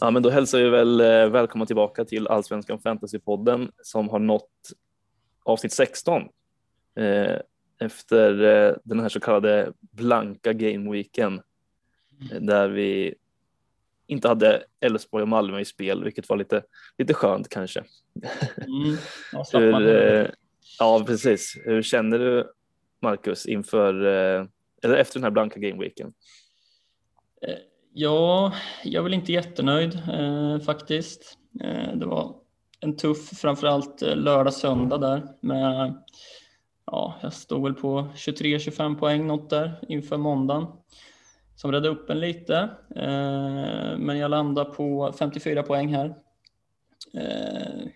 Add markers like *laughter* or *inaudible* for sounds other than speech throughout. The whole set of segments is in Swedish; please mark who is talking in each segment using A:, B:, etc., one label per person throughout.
A: Ja, men då hälsar vi väl eh, välkomna tillbaka till Allsvenskan Fantasypodden som har nått avsnitt 16 eh, efter eh, den här så kallade blanka gameweeken eh, där vi inte hade Elfsborg och Malmö i spel, vilket var lite, lite skönt kanske.
B: Mm. *laughs* Ja,
A: Hur, ja, precis. Hur känner du Marcus inför eller efter den här blanka gameweeken?
B: Ja, jag är väl inte jättenöjd eh, faktiskt. Eh, det var en tuff, framförallt eh, lördag, söndag där med, ja, jag stod väl på 23-25 poäng något där inför måndagen som räddade upp en lite. Eh, men jag landade på 54 poäng här. Eh,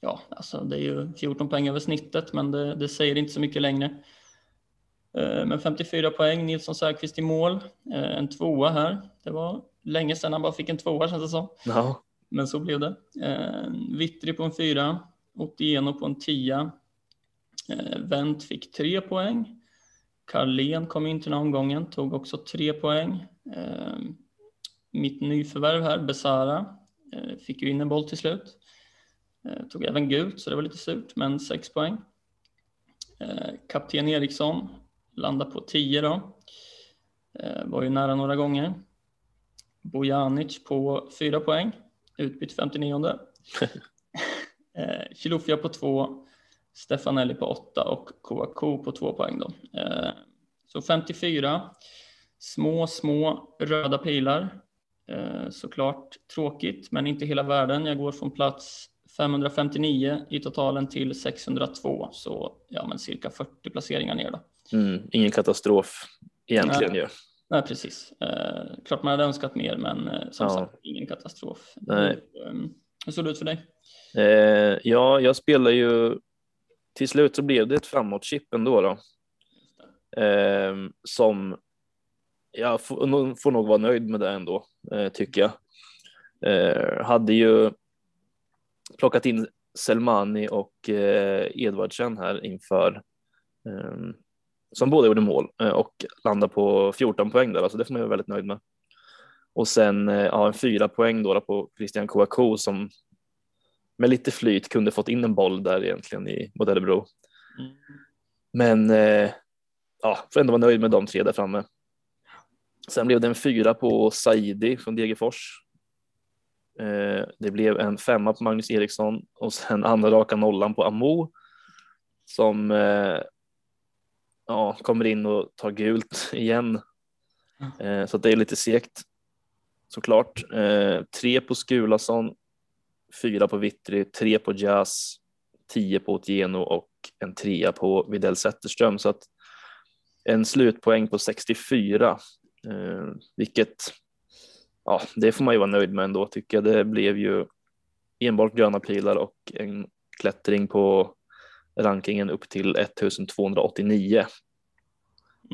B: ja, alltså det är ju 14 poäng över snittet, men det, det säger inte så mycket längre. Eh, Men 54 poäng, Nilsson Säfqvist i mål. Eh, En tvåa här. Det var länge sedan han bara fick en tvåa känns det som.
A: Ja,
B: Men så blev det. Eh, Vittri på en fyra. Otieno på en tia. Wendt fick tre poäng. Carlén kom in till den här omgången, tog också tre poäng. Mitt nyförvärv här, Besara, fick ju in en boll till slut. Tog även gult, så det var lite surt, men sex poäng. Kapten Eriksson landade på 10 då. Eh, Var ju nära några gånger. Bojanic på 4 poäng, utbytt 59. *laughs* eh, Chilufya på 2, Stefanelli på 8 och Kouakou på 2 poäng då. Eh, så 54. Små, små röda pilar. Eh, såklart tråkigt, men inte hela världen. Jag går från plats 559 i totalen till 602, så ja, men cirka 40 placeringar ner då.
A: Mm, ingen katastrof egentligen ju.
B: Nej, precis. Eh, klart man hade önskat mer, men eh, som
A: Ja.
B: sagt, ingen katastrof.
A: Nej.
B: Um, hur såg det ut för dig?
A: Eh, ja, jag spelar ju till slut så blev det ett framåtchip ändå då. Eh, som jag får, nog- får nog vara nöjd med det ändå, eh, tycker jag. Eh, hade ju plockat in Selmani och eh, Edvardsen här inför eh, som båda gjorde mål eh, och landade på 14 poäng där, alltså det får man vara väldigt nöjd med. Och sen eh, ja, en fyra poäng då, då på Christian Kouakou som med lite flyt kunde fått in en boll där egentligen i mot Örebro. Men eh, ja, får ändå vara nöjd med de tre där framme. Sen blev det en fyra på Saidi från Degerfors. Det blev en femma på Magnus Eriksson och sen andra raka nollan på Amo som ja, kommer in och tar gult igen. Eh, så det är lite segt såklart. Eh, tre på Skulason, fyra på Vittry, tre på Jazz, tio på Otieno och en trea på Widell Zetterström. Så att en slutpoäng på 64, eh, vilket ja, det får man ju vara nöjd med ändå tycker jag. Det blev ju enbart gröna pilar och en klättring på rankingen upp till 1289.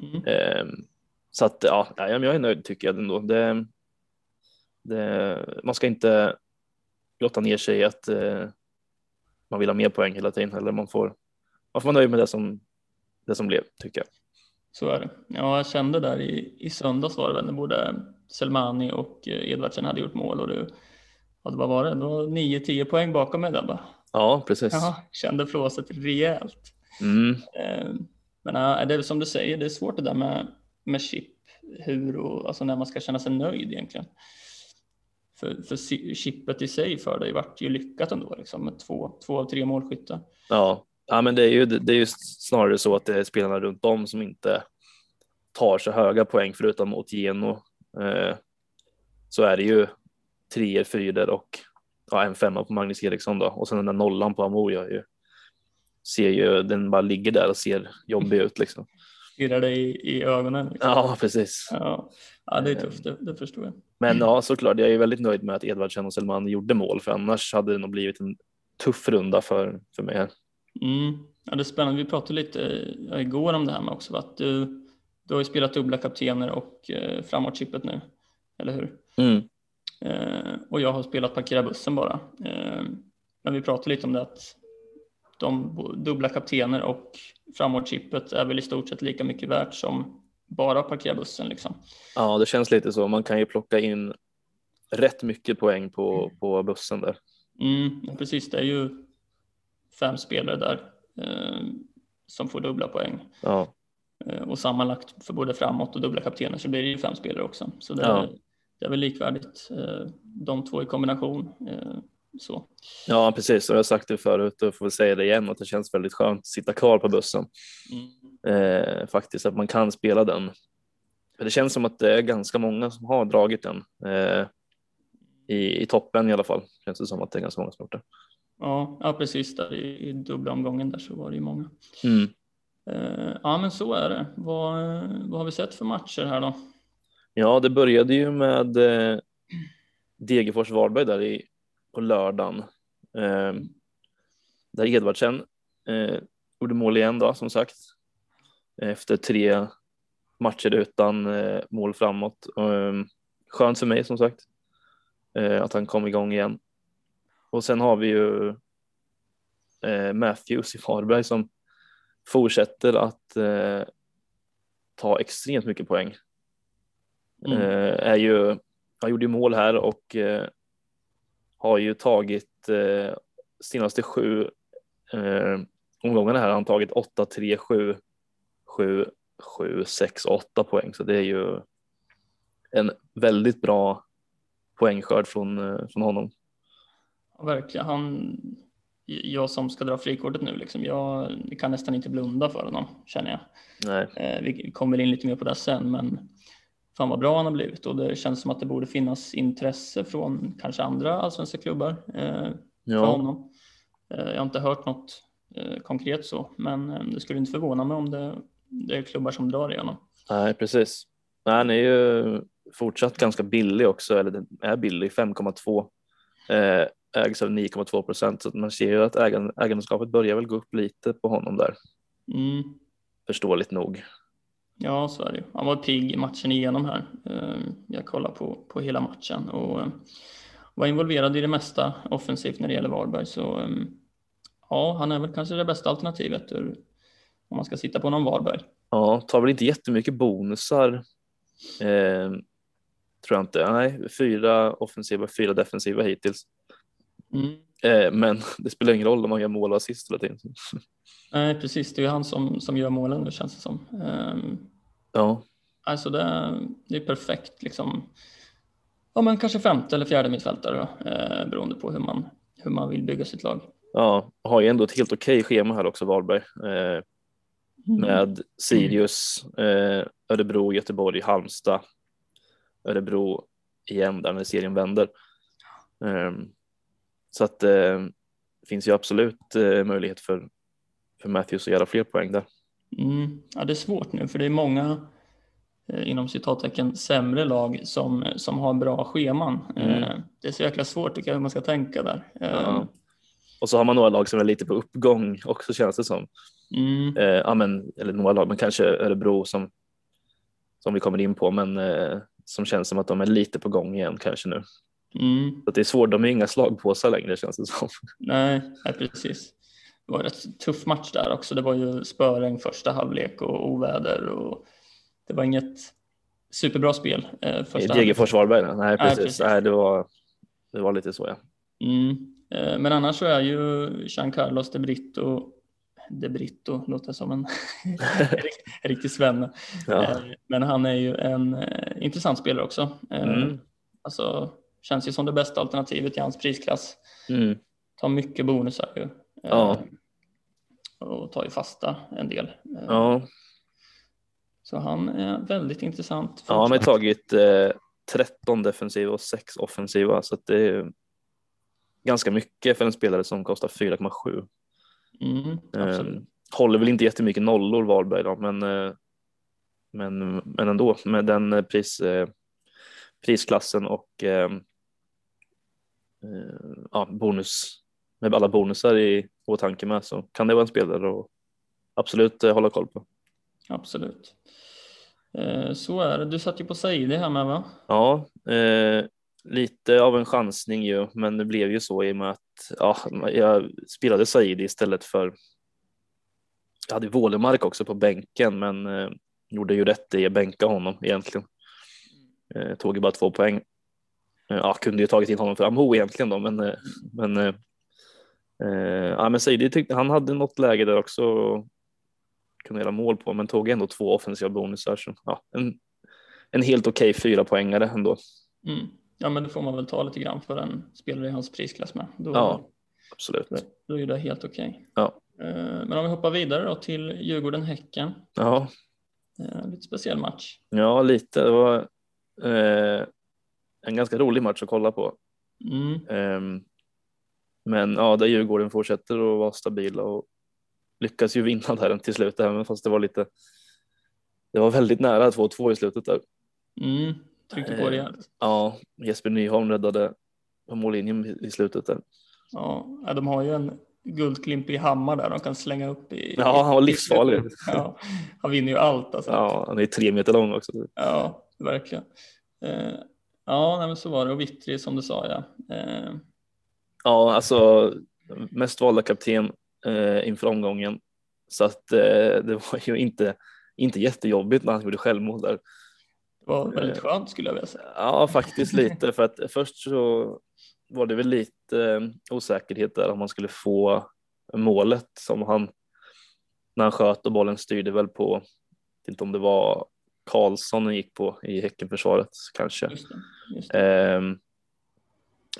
B: Mm.
A: Eh, så att ja, jag är nöjd tycker jag ändå. Det, det, man ska inte grotta ner sig i att eh, man vill ha mer poäng hela tiden eller man får, man får vara nöjd med det som, det som blev tycker jag.
B: Så är det. Ja, jag kände där i, i söndags var det väl när både Selmani och eh, Edvardsen hade gjort mål och du, ja, vad var det, det var 9-10 poäng bakom mig där bara.
A: Ja, precis.
B: Ja, kände flåset rejält.
A: Mm,
B: Eh, Men det är som du säger, det är svårt det där med, med chip, hur och alltså när man ska känna sig nöjd egentligen. För, för chippet i sig för dig vart ju lyckat ändå, liksom, med två, två av tre målskyttar.
A: ja. ja, men det är, ju, det är ju snarare så att det är spelarna runt om som inte tar så höga poäng förutom Otieno. Eh, så är det ju treor, fyror och ja, en femma på Magnus Eriksson då och sen den där nollan på Amo gör ju ser ju den bara ligger där och ser jobbig ut liksom.
B: Stirrar dig i, i ögonen. Liksom.
A: Ja, precis.
B: Ja. ja, det är tufft, det, det förstår jag.
A: Men ja, såklart, jag är väldigt nöjd med att Edvardsen och Selman gjorde mål, för annars hade det nog blivit en tuff runda för, för mig.
B: Mm. Ja, det är spännande. Vi pratade lite igår om det här med också, att du, du har ju spelat dubbla kaptener och eh, framåtchippet nu, eller hur?
A: Mm.
B: Eh, och jag har spelat parkera bussen bara. Eh, men vi pratade lite om det att de dubbla kaptener och framåtchippet är väl i stort sett lika mycket värt som bara parkera bussen liksom.
A: Ja, det känns lite så. Man kan ju plocka in rätt mycket poäng på, på bussen där.
B: Mm, precis, det är ju fem spelare där eh, som får dubbla poäng.
A: Ja,
B: Eh, och sammanlagt för både framåt och dubbla kaptener så blir det ju fem spelare också. Så det,
A: Ja.
B: Det är väl likvärdigt eh, de två i kombination. Eh, så.
A: ja precis. Och jag har sagt det förut och får väl säga det igen att det känns väldigt skönt att sitta kvar på bussen.
B: Mm.
A: Eh, faktiskt att man kan spela den. För det känns som att det är ganska många som har dragit den. Eh, i, I toppen i alla fall. Känns det som att det är ganska många som gjort det.
B: Ja, ja, precis där i, i dubbla omgången där så var det ju många.
A: Mm.
B: Eh, ja, men så är det. Vad, vad har vi sett för matcher här då?
A: Ja, det började ju med eh, Degerfors-Varberg där i, på lördagen. Eh, där Edvardsen eh, gjorde mål igen då, som sagt. Efter tre matcher utan eh, mål framåt. Eh, skönt för mig som sagt. Eh, att han kom igång igen. Och sen har vi ju eh, Matthews i Varberg som fortsätter att eh, ta extremt mycket poäng.
B: Mm.
A: Eh, är ju, han gjorde ju mål här och eh, har ju tagit eh, senaste sju eh, omgångarna här har han tagit 8, 3, 7, 7, 7, 6, 8 poäng. Så det är ju en väldigt bra poängskörd från, från honom.
B: Ja, verkligen. Han, jag som ska dra frikortet nu, liksom, jag kan nästan inte blunda för honom, känner jag.
A: Nej,
B: Eh, vi kommer in lite mer på det sen, men fan vad bra han har blivit och det känns som att det borde finnas intresse från kanske andra allsvenska klubbar eh, för
A: ja,
B: honom. Eh, jag har inte hört något eh, konkret så, men eh, det skulle inte förvåna mig om det, det är klubbar som drar igenom.
A: nej precis. Nej, han är ju fortsatt ganska billig också, eller den är billig, 5,2. Eh, ägs av 9,2 procent, så man ser ju att ägand, ägandeskapet börjar väl gå upp lite på honom där,
B: Mm.
A: förståeligt nog.
B: Ja, så är det ju. Han var pigg i matchen igenom här. Eh, Jag kollar på, på hela matchen och eh, var involverad i det mesta offensivt när det gäller Varberg. Så eh, ja, han är väl kanske det bästa alternativet ur, om man ska sitta på någon Varberg.
A: Ja, tar väl inte jättemycket bonusar. Eh, tror jag inte. Nej, fyra offensiva, fyra defensiva hittills.
B: Mm.
A: Eh, men *laughs* det spelar ingen roll om man gör mål och assist hela tiden.
B: Nej, precis. Det är ju han som, som gör målen nu känns det som. Eh,
A: Ja,
B: Alltså det, det är perfekt liksom. Ja, men kanske femte eller fjärde mittfältare då, eh, beroende på hur man, hur man vill bygga sitt lag.
A: ja, har ju ändå ett helt okej schema här också, Varberg. Eh,
B: Mm.
A: med Sirius, eh, Örebro, Göteborg, Halmstad, Örebro igen där när serien vänder. Eh, så att det eh, finns ju absolut eh, möjlighet för, för Matthews att göra fler poäng där.
B: Mm. Ja, det är svårt nu för det är många eh, inom citattecken sämre lag som, som har bra scheman.
A: Mm.
B: Eh, det är så jäkla svårt tycker jag hur man ska tänka där. Eh,
A: Ja. Och så har man några lag som är lite på uppgång också känns det som.
B: mm,
A: Eh, ja, men, eller några lag, men kanske Örebro som, som vi kommer in på, men eh, som känns som att de är lite på gång igen kanske nu.
B: mm.
A: Så att det är svårt, de är inga slagpåsar längre känns det som.
B: Nej, nej, precis. Det var en rätt tuff match där också. Det var ju spöregn första halvlek och oväder och det var inget superbra spel. Eh, första halvlek.
A: Degerfors-Varberg, nej
B: Nej,
A: precis.
B: precis.
A: Nej, det, var, det var lite så ja.
B: Mm. Eh, Men annars så är ju Jean Carlos de Brito, de Brito låter som en rikt- *laughs* riktig svenne.
A: ja.
B: Eh, Men han är ju en eh, intressant spelare också. Eh,
A: Mm.
B: Alltså känns ju som det bästa alternativet i hans prisklass.
A: Mm.
B: Tar mycket bonusar ju.
A: Ja.
B: Och tar ju fasta en del.
A: Ja.
B: Så han är väldigt intressant.
A: ja, han har tagit eh, 13 defensiva och 6 offensiva så att det är ganska mycket för en spelare som kostar 4,7.
B: Mm, absolut.
A: Eh, håller väl inte jättemycket nollor Varberg då, men, eh, men, men ändå med den eh, pris, eh, prisklassen och eh, eh, ja, bonus med alla bonusar i åtanke med så kan det vara en spelare att absolut eh, hålla koll på.
B: Absolut. Eh, Så är det. Du satt ju på Saidi här med va?
A: Ja, eh, lite av en chansning ju, men det blev ju så i och med att ja, jag spelade Saidi istället för jag hade Wålemark också på bänken, men eh, gjorde ju rätt i att bänka honom egentligen. Eh, tog ju bara två poäng. Eh, ja, kunde ju tagit in honom för Amo egentligen då, men, men, ja, men Saidi tyckte han hade något läge där också och kunde göra mål på, men tog ändå två offensiva bonusar. Så, ja, en, en helt okej okay fyra poängare ändå.
B: Mm. Ja, men det får man väl ta lite grann för en spelare i hans prisklass med. Då,
A: Ja, absolut.
B: då, är det helt okej.
A: Ja.
B: Eh, Men om vi hoppar vidare då till Djurgården-Häcken.
A: Ja,
B: Eh, Lite speciell match.
A: ja lite. Det var eh, en ganska rolig match att kolla på.
B: Mm.
A: Ehm, men ja, där Djurgården fortsätter att vara stabila och lyckas ju vinna där *laughs* till slut, även fast det var lite. Det var väldigt nära 2-2 i slutet där.
B: Mm. Tryckte på
A: Eh,
B: rejält.
A: Ja, Jesper Nyholm räddade på mållinjen i- slutet där.
B: Ja, de har ju en guldklimp i hammar där de kan slänga upp i.
A: Ja, han var livsfarlig. *laughs*
B: Ja, han vinner ju allt alltså.
A: Ja, han är tre meter lång också.
B: Ja, verkligen. Eh, ja, men så var det. Och Vittri som du sa, ja. Eh,
A: Ja, alltså mest valda kapten eh, inför omgången. Så att eh, det var ju inte, inte jättejobbigt när han gjorde självmål där.
B: det var väldigt
A: Eh.
B: skönt skulle jag vilja säga.
A: Ja, faktiskt lite för att först så var det väl lite eh, osäkerhet där om man skulle få målet som han när han sköt och bollen styrde väl på, jag vet inte om det var Karlsson han gick på i Häckenförsvaret kanske.
B: Just det, just det.
A: Ehm,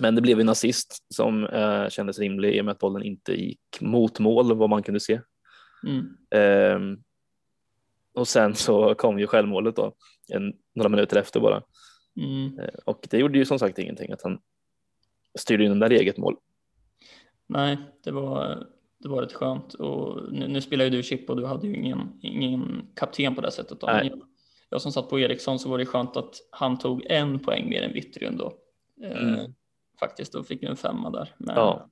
A: men det blev en assist som eh, kändes rimlig i och med att bollen inte gick mot mål vad man kunde se.
B: Mm.
A: Ehm, och sen så kom ju självmålet då, en, några minuter efter bara.
B: Mm.
A: Eh, Och det gjorde ju som sagt ingenting att han styrde in den där i eget mål.
B: Nej, det var, det var rätt skönt. Och nu, nu spelar ju du chip och du hade ju ingen, ingen kapten på det sättet. Då.
A: Nej.
B: Jag, som satt på Eriksson så var det skönt att han tog en poäng mer än ändå. Eh,
A: Mm.
B: Faktiskt, då fick en femma där. Men
A: Ja.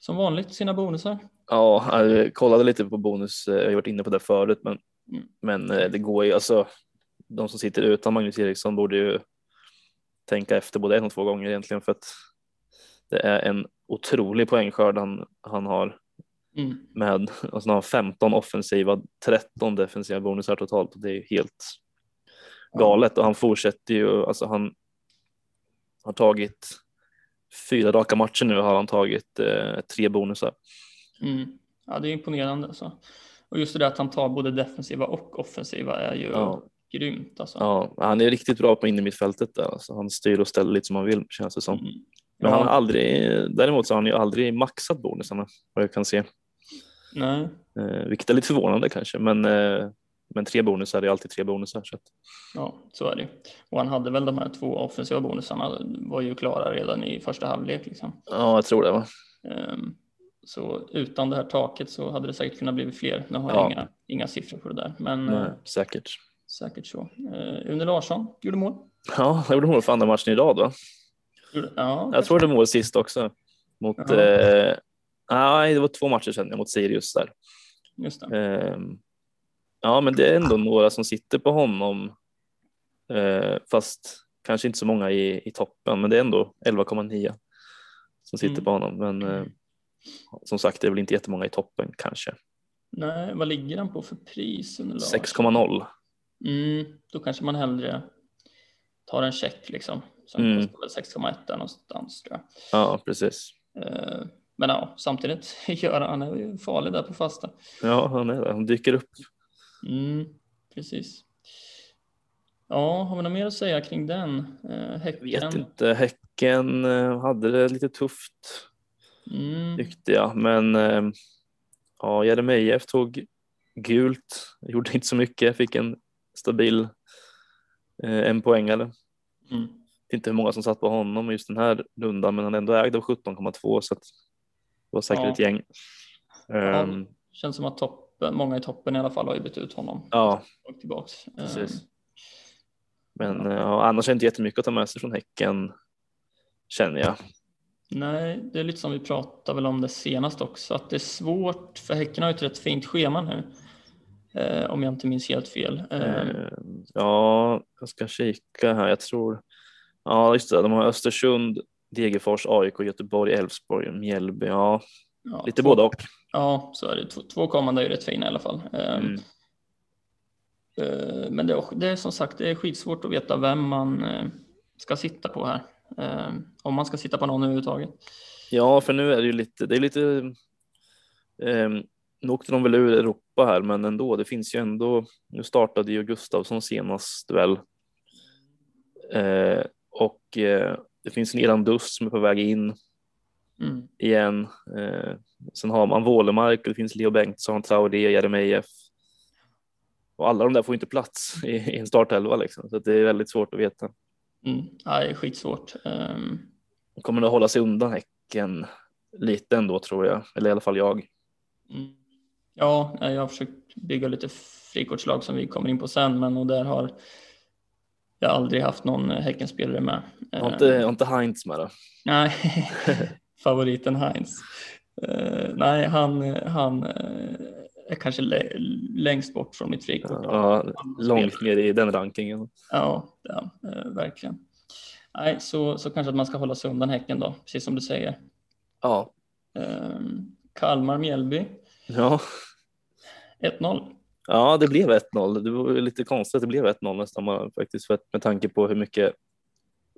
B: som vanligt sina bonusar.
A: Ja, jag kollade lite på bonus, eh, jag har varit inne på det förut, men,
B: Mm.
A: men eh, det går ju, alltså de som sitter utan Magnus Eriksson borde ju tänka efter både en och två gånger egentligen för att det är en otrolig poängskörd han, han har
B: Mm.
A: med, alltså han har 15 offensiva, 13 defensiva bonusar totalt och det är ju helt galet och han fortsätter ju, alltså han har tagit fyra raka matcher nu har han tagit eh, tre bonusar.
B: Mm. Ja, det är imponerande. Alltså. Och just det där att han tar både defensiva och offensiva är ju
A: Ja.
B: grymt. Alltså.
A: Ja, han är riktigt bra på in i mittfältet där. Alltså, han styr och ställer lite som han vill känns det som.
B: Mm.
A: Men han har
B: Ja,
A: aldrig, däremot så har han ju aldrig maxat bonusarna vad jag kan se.
B: nej,
A: Eh, vilket är lite förvånande kanske, men, eh, men tre bonusar är alltid tre bonusar. Så att,
B: ja, så är det. Och han hade väl de här två offensiva bonusarna var ju klara redan i första halvlek. Liksom.
A: ja, jag tror det. Va?
B: Ehm, Så utan det här taket så hade det säkert kunnat bli fler. Nu har
A: Ja.
B: jag inga, inga siffror på det där, men eh,
A: Nej, säkert.
B: säkert så. Eh, Une Larsson gjorde mål.
A: Ja, jag gjorde mål för andra matchen idag då.
B: Gjorde, ja,
A: Jag tror det mål sist också. Mot, eh, nej, det var två matcher sedan mot Sirius där.
B: just det.
A: Ehm, ja, men det är ändå några som sitter på honom. Eh, fast kanske inte så många i, i toppen, men det är ändå 11,9 som sitter
B: Mm.
A: på honom. Men eh, som sagt, det är väl inte jättemånga i toppen kanske.
B: Nej, vad ligger han på för pris? Une Larsson?
A: 6,0.
B: Mm, då kanske man hellre tar en check liksom. Som
A: Mm.
B: kostar väl 6,1 där någonstans tror jag.
A: Ja, precis.
B: Eh, Men ja, samtidigt *laughs* gör han, han är ju farlig där på fasta.
A: Ja, han är det. Han dyker upp.
B: Mm, precis. Ja, har vi något mer att säga kring den? Eh,
A: Jag
B: häcken.
A: vet inte. Häcken eh, hade det lite tufft
B: Mm,
A: tyckte jag, men eh, ja, Jeremejeff tog gult, gjorde inte så mycket, fick en stabil en poängare.
B: mm.
A: inte hur många som satt på honom just den här rundan, men han ändå ägde av 17,2 så att det var säkert
B: Ja.
A: ett gäng. Ehm,
B: Känns som att toppen, många i toppen i alla fall har ju bytt ut honom.
A: ja,
B: Och tillbaks.
A: precis.
B: Eh,
A: Men ja, annars är det inte jättemycket att ta med sig från Häcken känner jag.
B: Nej, det är lite som vi pratade väl om det senast också, att det är svårt, för Häcken har ju ett rätt fint schema nu. Eh, om jag inte minns helt fel. Eh,
A: Ehm, ja, jag ska kika här. Jag tror. Ja, just det. De har Östersund, Degerfors, AIK, Göteborg, Elfsborg, Mjällby. Ja,
B: ja,
A: lite både och.
B: Ja, så är det. Två, två kommande är ju rätt fina i alla fall. Eh,
A: Mm.
B: eh, Men det är, det är som sagt, det är skitsvårt att veta vem man eh, ska sitta på här. Eh, Om man ska sitta på någon överhuvudtaget.
A: Ja, för nu är det ju lite, det är lite, eh, nu åkte de väl ur Europa här, men ändå, det finns ju ändå, nu startade ju Gustavsson senast väl. Eh, och eh, det finns en Eran Dust som är på väg in
B: Mm.
A: igen. Eh, sen har man Wålemark och det finns Leo Bengtsson, Traoré, Jeremejeff. Och alla de där får inte plats i, i en startelva liksom, så det är väldigt svårt att veta.
B: Mm. Ja, det är skitsvårt.
A: De kommer att hålla sig undan Häcken lite ändå tror jag, eller i alla fall jag.
B: Mm. Ja, jag har försökt bygga lite frikortslag som vi kommer in på sen, men och där har jag aldrig haft någon Häckenspelare med.
A: Har inte, har inte Heinz med då?
B: Nej, *laughs* favoriten Heinz. Eh, nej, han, han eh, är kanske lä- längst bort från mitt frikort.
A: Ja, långt ner i den rankingen.
B: Ja, det är han, eh, verkligen. Nej, så, så kanske att man ska hålla sig undan Häcken då, precis som du säger.
A: Ja,
B: Eh, Kalmar-Mjällby,
A: ja.
B: 1-0.
A: ja det blev 1-0. Det var lite konstigt att det blev 1-0 nästan faktiskt för att, med tanke på hur mycket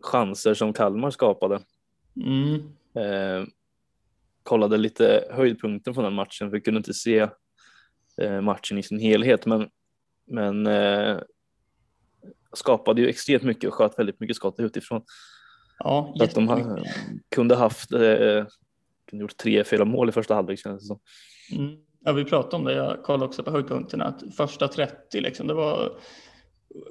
A: chanser som Kalmar skapade.
B: Mm.
A: Eh, kollade lite höjdpunkten från den matchen för jag kunde inte se eh, matchen i sin helhet men, men eh, skapade ju extremt mycket och sköt väldigt mycket skott utifrån.
B: Ja,
A: Så att de kunde haft eh, kunde gjort tre, fyra mål i första halvlek känns det som.
B: Mm. Ja, vi pratade om det. Jag kollade också på höjdpunkterna. Att första 30, liksom, det var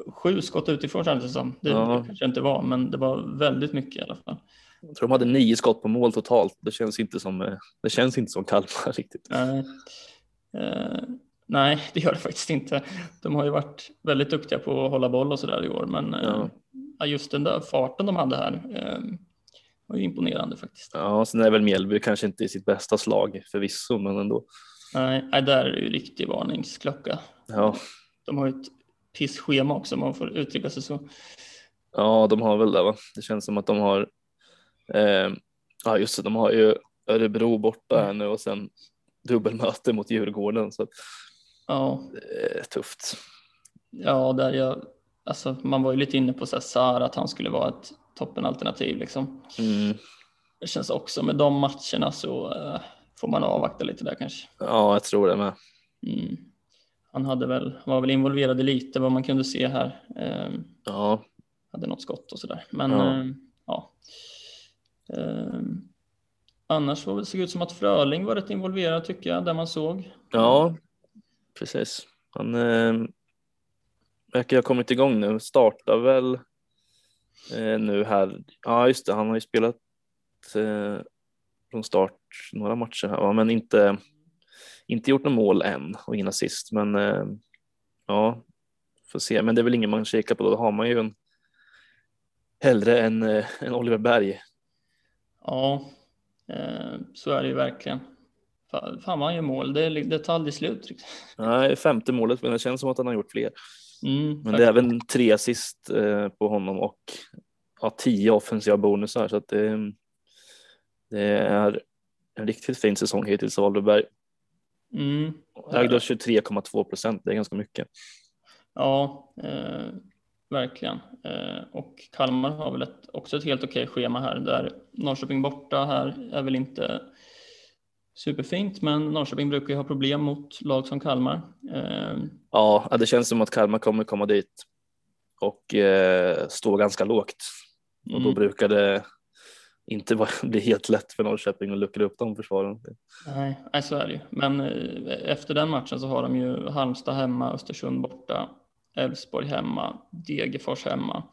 B: sju skott utifrån kändes det som. Det,
A: Ja.
B: kanske inte var, men det var väldigt mycket i alla fall.
A: Jag tror de hade nio skott på mål totalt. Det känns inte som, eh, det känns inte som Kalmar *laughs* riktigt.
B: Nej. Eh, nej, det gör det faktiskt inte. De har ju varit väldigt duktiga på att hålla boll och sådär i år, men eh,
A: Ja.
B: just den där farten de hade här var ju imponerande faktiskt.
A: Ja, sen är väl Mjällby kanske inte i sitt bästa slag förvisso, men ändå.
B: Nej, nej, där är det ju riktig varningsklocka.
A: Ja,
B: De har ju ett pissschema också om man får uttrycka sig så.
A: ja de har väl det va. Det känns som att de har, eh, ja just det, de har ju Örebro borta här nu och sen dubbelmöte mot Djurgården så
B: Ja,
A: det är tufft.
B: ja där jag, alltså man var ju lite inne på så här, Sar, att han skulle vara ett toppenalternativ liksom.
A: Mm.
B: Det känns också med de matcherna så eh, får man avvakta lite där kanske.
A: Ja, jag tror det med.
B: Mm. Han hade väl, var väl involverad i lite vad man kunde se här. Eh,
A: Ja,
B: hade något skott och sådär. Men
A: Ja.
B: ja. ja. Eh, annars var det såg ut som att Fröling var rätt involverad tycker jag, där man såg.
A: ja, precis. Han eh, verkar ha kommit igång nu. Startar väl eh, nu här. Ja, just det. Han har ju spelat eh, från start några matcher här, va? men inte inte gjort något mål än och ingen assist. Men eh, ja, får se. Men det är väl ingen man kikar på då. Då har man ju en hellre en, en eh, Oliver Berg.
B: Ja, eh, så är det ju verkligen. Fan, vad han gör mål, det, det tar aldrig slut.
A: Nej, femte målet, men det känns som att han har gjort fler.
B: Mm,
A: Men det är även tre assist eh, på honom och ja, tio offensiva bonusar. Så att det, det är en riktigt fin säsong hittills av Oliver
B: mm,
A: Ägde 23,2 procent, det är ganska mycket.
B: Ja, eh, verkligen. Eh, och Kalmar har väl ett, också ett helt okej schema här där Norrköping borta här är väl inte superfint, men Norrköping brukar ju ha problem mot lag som Kalmar. Eh,
A: Ja, det känns som att Kalmar kommer komma dit och eh, stå ganska lågt. Och då
B: Mm.
A: brukar det inte *laughs* bli helt lätt för Norrköping att luckra upp de försvaren.
B: nej, så är det ju. Men efter den matchen så har de ju Halmstad hemma, Östersund borta, Elfsborg hemma, Degerfors hemma,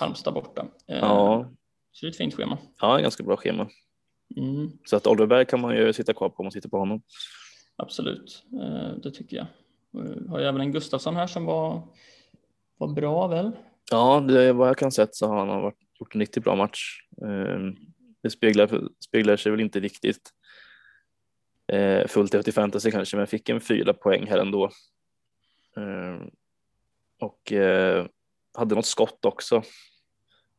B: Halmstad borta. Eh,
A: Ja,
B: Så det är ett fint schema.
A: ja, ganska bra schema.
B: Mm.
A: Så att Oliver Berg kan man ju sitta kvar på om man sitter på honom.
B: Absolut, eh, det tycker jag. Eh, Har ju även en Gustafsson här som var, var bra väl?
A: Ja, det vad jag kan sett så har han varit, gjort en riktigt bra match. Eh, Det speglar, speglar sig väl inte riktigt fullt ut i fantasy kanske, men fick en fyra poäng här ändå. Eh, Och eh, hade något skott också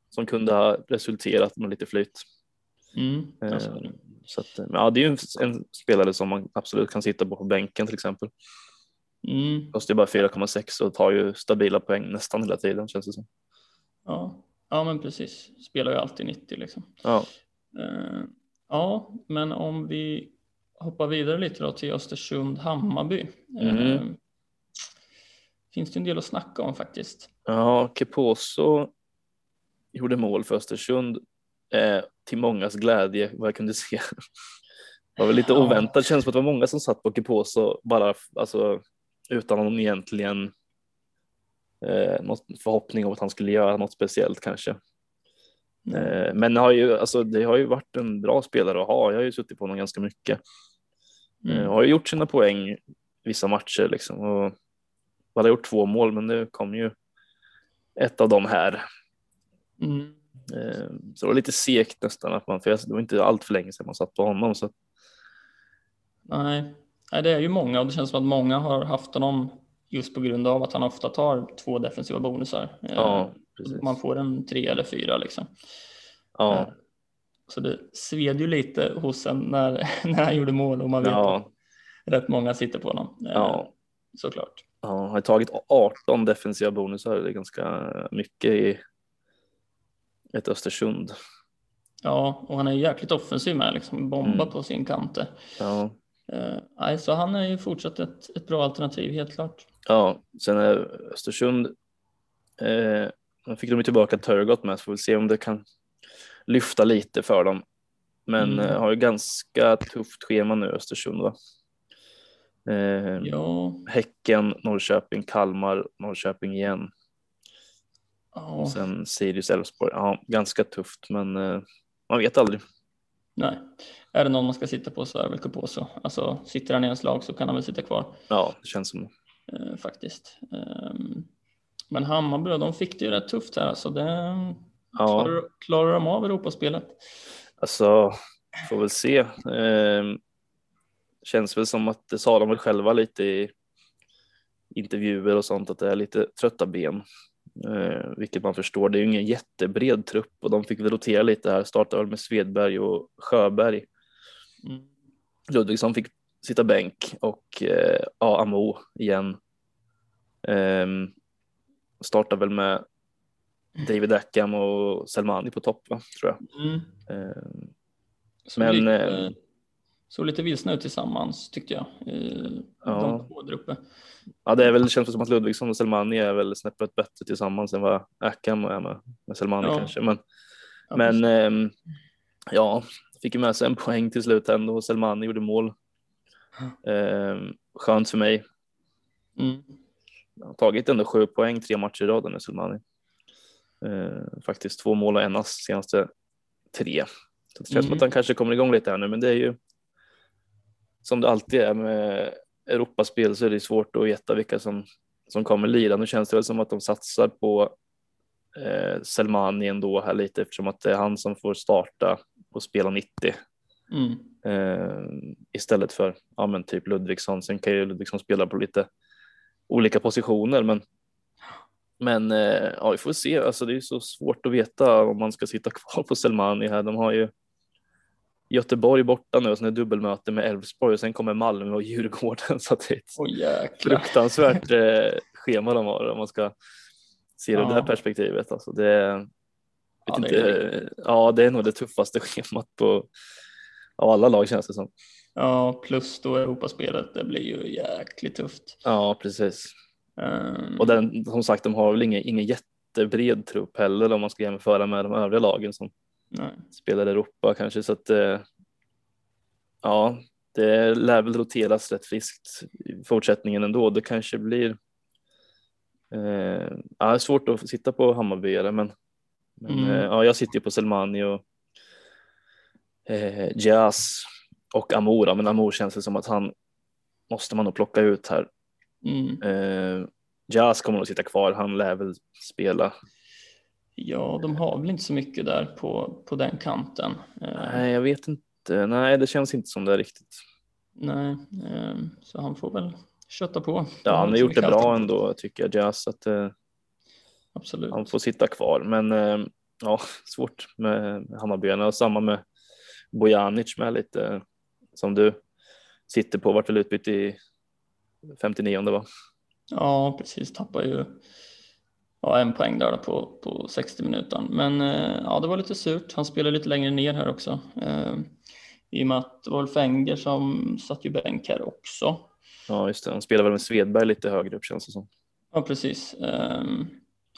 A: som kunde ha resulterat med lite flyt.
B: Mm,
A: Eh,
B: alltså,
A: Så att, ja, det är ju en, en, spelare som man absolut kan sitta på på bänken till exempel.
B: Mm.
A: Kostar ju bara 4,6 och tar ju stabila poäng nästan hela tiden känns det som.
B: Ja, ja men precis. Spelar ju alltid 90 liksom.
A: Ja,
B: Eh, ja, men om vi hoppar vidare lite då till Östersund-Hammarby.
A: Mm.
B: Eh, finns det en del att snacka om faktiskt.
A: ja Keposo gjorde mål för Östersund eh, till mångas glädje vad jag kunde se. Det var väl lite
B: Ja.
A: oväntat, det känns som att det var många som satt på Keposo bara alltså, utan någon egentligen eh, något förhoppning om att han skulle göra något speciellt kanske. Eh, men har ju, alltså, det har ju varit en bra spelare att ha. Jag har ju suttit på honom ganska mycket.
B: Mm.
A: Eh, har ju gjort sina poäng vissa matcher liksom. Och han har gjort två mål, men det kom ju ett av dem här.
B: Mm.
A: Eh, så det var lite segt nästan att man, för det var inte allt för länge sedan man satt på honom. Så att,
B: Nej. Nej, det är ju många och det känns som att många har haft honom just på grund av att han ofta tar två defensiva bonusar. Eh,
A: ja.
B: Man får en tre eller fyra liksom.
A: Ja,
B: Så det sved ju lite hos en när, *laughs* när han gjorde mål och man vet att
A: ja,
B: rätt många sitter på honom.
A: Ja.
B: Såklart.
A: ja, har tagit 18 defensiva bonusar. Det är ganska mycket i ett Östersund.
B: Ja, och han är jäkligt offensiv med liksom bomba
A: Mm.
B: på sin kante.
A: Ja,
B: nej, så han är ju fortsatt ett, ett bra alternativ helt klart.
A: Ja, sen är Östersund, eh, nu fick de ju tillbaka Turgott med så får vi se om det kan lyfta lite för dem. Men
B: Mm.
A: eh, har ju ganska tufft schema nu Östersund va? Eh,
B: Ja,
A: Häcken, Norrköping, Kalmar, Norrköping igen.
B: ja
A: Och sen Sirius, Elfsborg. Ja, ganska tufft men eh, man vet aldrig.
B: nej. Är det någon man ska sitta på så är det väl Kuposo. Alltså sitter han i ens lag så kan han väl sitta kvar
A: Ja, det känns som
B: eh, faktiskt. Ehm, men Hammarby, de fick det ju rätt tufft här alltså. Det,
A: Ja,
B: klarar, klarar de av Europaspelet?
A: alltså får väl se. Eh, känns väl som att det sa de väl själva lite i intervjuer och sånt att det är lite trötta ben. Eh, vilket man förstår. Det är ju ingen jättebred trupp och de fick väl rotera lite här. Startade väl med Svedberg och Sjöberg.
B: Mm.
A: Ludvigsson fick sitta bänk och eh, ja, Amo igen. Eh, startade väl med David Eckham och Selmani på topp, va, tror jag.
B: Mm.
A: Eh,
B: Såg,
A: Men,
B: lite,
A: eh,
B: såg lite vilsna ut tillsammans tyckte jag.
A: Ja.
B: De två där uppe.
A: ja, det är väl, det känns som att Ludvigsson och Selmani är väl snäppet bättre tillsammans än vad Eckham är med, med Selmani
B: Ja.
A: kanske. Men,
B: Ja,
A: men ehm, ja, fick ju med sig en poäng till slut ändå och Selmani gjorde mål. Ehm, skönt för mig.
B: Mm.
A: Jag har tagit ändå sju poäng tre matcher i rad med Selmani. Eh, faktiskt två mål och en ass senaste tre. Så det känns som
B: Mm.
A: att han kanske kommer igång lite här nu, men det är ju som det alltid är med Europaspel så är det svårt att veta vilka som, som kommer lira. Nu känns det väl som att de satsar på eh, Selmani ändå här lite eftersom att det är han som får starta och spela 90
B: Mm.
A: eh, istället för ja, men typ Ludvigsson. Sen kan ju Ludvigsson spela på lite olika positioner, men men eh, ja, vi får se. Alltså, det är så svårt att veta om man ska sitta kvar på Selmani här. De har ju Göteborg borta nu och sen är det dubbelmöte med Elfsborg och sen kommer Malmö och Djurgården *laughs* så att det är ett
B: jäklar.
A: fruktansvärt eh, schema de har om man ska se det det
B: Ja.
A: perspektivet. Alltså, det, vet
B: Ja, det
A: inte,
B: är
A: ja, det är nog det tuffaste *laughs* schemat på av alla lag känns det som.
B: Ja, plus då Europaspelet. Det blir ju jäkligt tufft.
A: Ja, precis.
B: Ehm,
A: Och den, som sagt, de har väl ingen, ingen jättebred trupp heller om man ska jämföra med de övriga lagen som
B: nej.
A: spelar Europa kanske. Så att eh, ja, det lär väl roteras rätt friskt i fortsättningen ändå. Det kanske blir eh, ja, svårt att sitta på Hammarbyare, men, men
B: Mm.
A: eh, ja, jag sitter ju på Selmani och eh, Jazz och Amora, men Amor känns det som att han måste man nog plocka ut här.
B: Mm.
A: Eh, Jazz kommer nog sitta kvar, han lär väl spela.
B: Ja, de har väl inte så mycket där på, på den kanten. Ehm,
A: Nej, jag vet inte. Nej, det känns inte som det riktigt.
B: nej, ehm, så han får väl kötta på.
A: Ja, han har gjort det bra ändå tycker jag, Jazz, att eh,
B: Absolut.
A: han får sitta kvar. Men eh, ja, *laughs* svårt med Hammarbyarna och samma med Bojanic med lite som du sitter på, vart väl utbytt i 59 va?
B: Ja, precis. Tappar ju ja, en poäng där på, på 60 minuter. Men eh, ja, det var lite surt. Han spelade lite längre ner här också. Eh, I och med att det var Fenger som satt ju bänk här också.
A: Ja, just det. Han spelade väl med Svedberg lite högre upp känns det som.
B: Ja, precis. Um,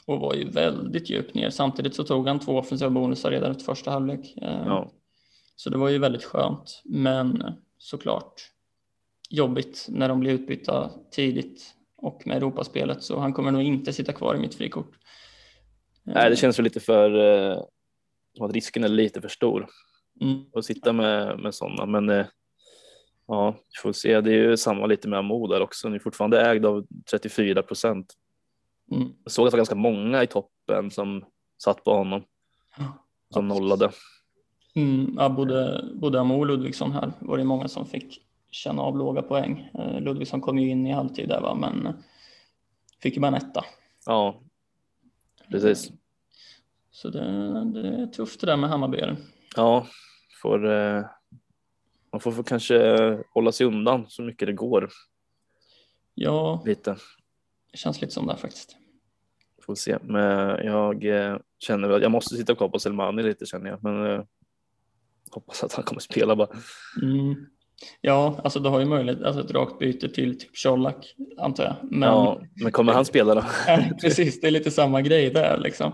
B: och var ju väldigt djupt ner. Samtidigt så tog han två offensiva bonusar redan efter första halvlek. Um,
A: Ja,
B: Så det var ju väldigt skönt. Men såklart jobbigt när de blir utbytta tidigt och med Europaspelet. Så han kommer nog inte sitta kvar i mitt frikort.
A: Nej, det känns väl lite för eh, som att risken är lite för stor
B: Mm.
A: att sitta med, med sådana. Men eh, ja, vi får se. Det är ju samma lite med Amo där också. Ni är fortfarande ägd av 34 procent.
B: Mm.
A: Jag såg att det var ganska många i toppen som satt på honom som nollade.
B: Mm, ja, både, både Amo och Ludvigsson här var det många som fick känna av låga poäng. Eh, Ludvigsson kom ju in i halvtid där va, men eh, fick ju bara en etta.
A: Ja, precis.
B: Så det, det är tufft det där med Hammarbyare.
A: Ja, får, eh, man får, kanske hålla sig undan så mycket det går
B: Ja,
A: lite.
B: det känns lite som det faktiskt.
A: Får se. Men jag känner att jag måste sitta kvar på Selmani lite känner jag. Men hoppas att han kommer spela bara.
B: Mm. Ja, alltså du har ju möjlighet, alltså ett rakt byte till typ Colak antar jag. Men
A: Ja, men kommer han spela då? *laughs*
B: Precis, det är lite samma grej där liksom.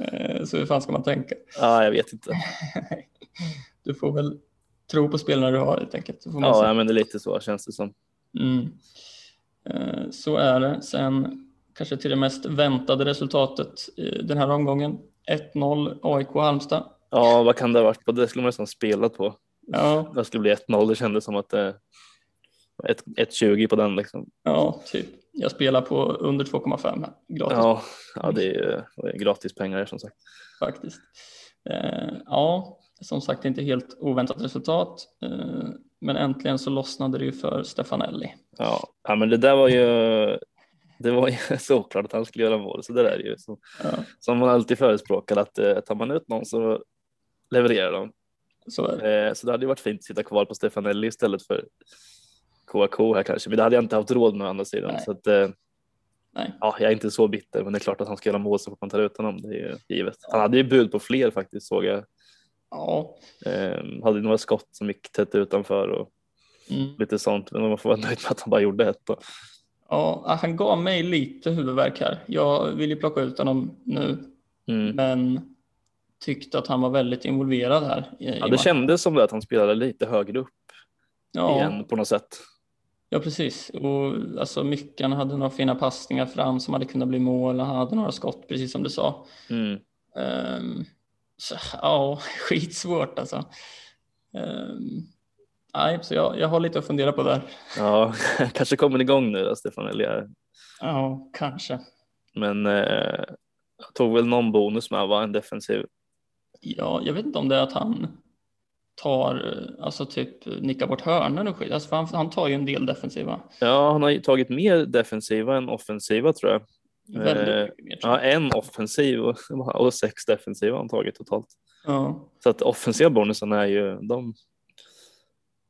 B: Eh, Så hur fan ska man tänka?
A: Ja, jag vet inte.
B: Du får väl tro på spelarna du har helt enkelt.
A: Ja, ja, men det är lite så känns det som.
B: Mm. Eh, Så är det. Sen kanske till det mest väntade resultatet den här omgången. 1-0 AIK Halmstad.
A: Ja, vad kan det ha varit på? Det skulle man nästan spelat på.
B: Ja,
A: Det skulle bli 1-0. Det kändes som att det ett- 1-20 på den liksom.
B: ja, typ. Jag spelar på under 2,5 här, gratis
A: Ja, ja det är ju det är gratis pengar som sagt.
B: faktiskt. Eh, Ja, som sagt inte helt oväntat resultat. Eh, Men äntligen så lossnade det ju för Stefanelli.
A: Ja, ja men det där var ju det var ju *laughs* såklart att han skulle göra mål, så det där är ju så,
B: Ja,
A: som man alltid förespråkar att eh, tar man ut någon så levererar de.
B: Så.
A: Eh, så det hade ju varit fint att sitta kvar på Stefanelli istället för KK här kanske, men det hade jag inte haft råd med å andra sidan.
B: Nej.
A: Så att, eh, ja, jag är inte så bitter, men det är klart att han ska göra mål så fort man tar ut honom. Det är ju givet. Han hade ju bud på fler faktiskt såg jag.
B: Ja,
A: Eh, hade några skott som gick tätt utanför och
B: mm.
A: lite sånt, men man får vara nöjd med att han bara gjorde ett. Då.
B: ja, han gav mig lite huvudvärk här. Jag vill ju plocka ut honom nu,
A: Mm.
B: men tyckte att han var väldigt involverad här. i-
A: Ja, det
B: matchen.
A: kändes som det att han spelade lite högre upp
B: ja,
A: igen på något sätt.
B: ja, precis. Och alltså mycket, han hade några fina passningar fram som hade kunnat bli mål. Han hade några skott, precis som du sa.
A: Mm.
B: Ehm, så, ja, *laughs* skitsvårt alltså. Ehm, nej, så jag, jag har lite att fundera på där.
A: Ja, *laughs* kanske kommer igång nu då, Stefan Elia.
B: Ja, kanske.
A: Men eh, jag tog väl någon bonus med, var en defensiv.
B: Ja, jag vet inte om det är att han tar, alltså typ nickar bort hörnor och skit. Alltså, han, han tar ju en del defensiva.
A: Ja, han har ju tagit mer defensiva än offensiva tror jag.
B: Väldigt
A: Eh,
B: mycket mer.
A: Ja, en offensiv och, *laughs* och sex defensiva har han tagit totalt.
B: Ja,
A: Så att offensiva bonusarna är ju, de,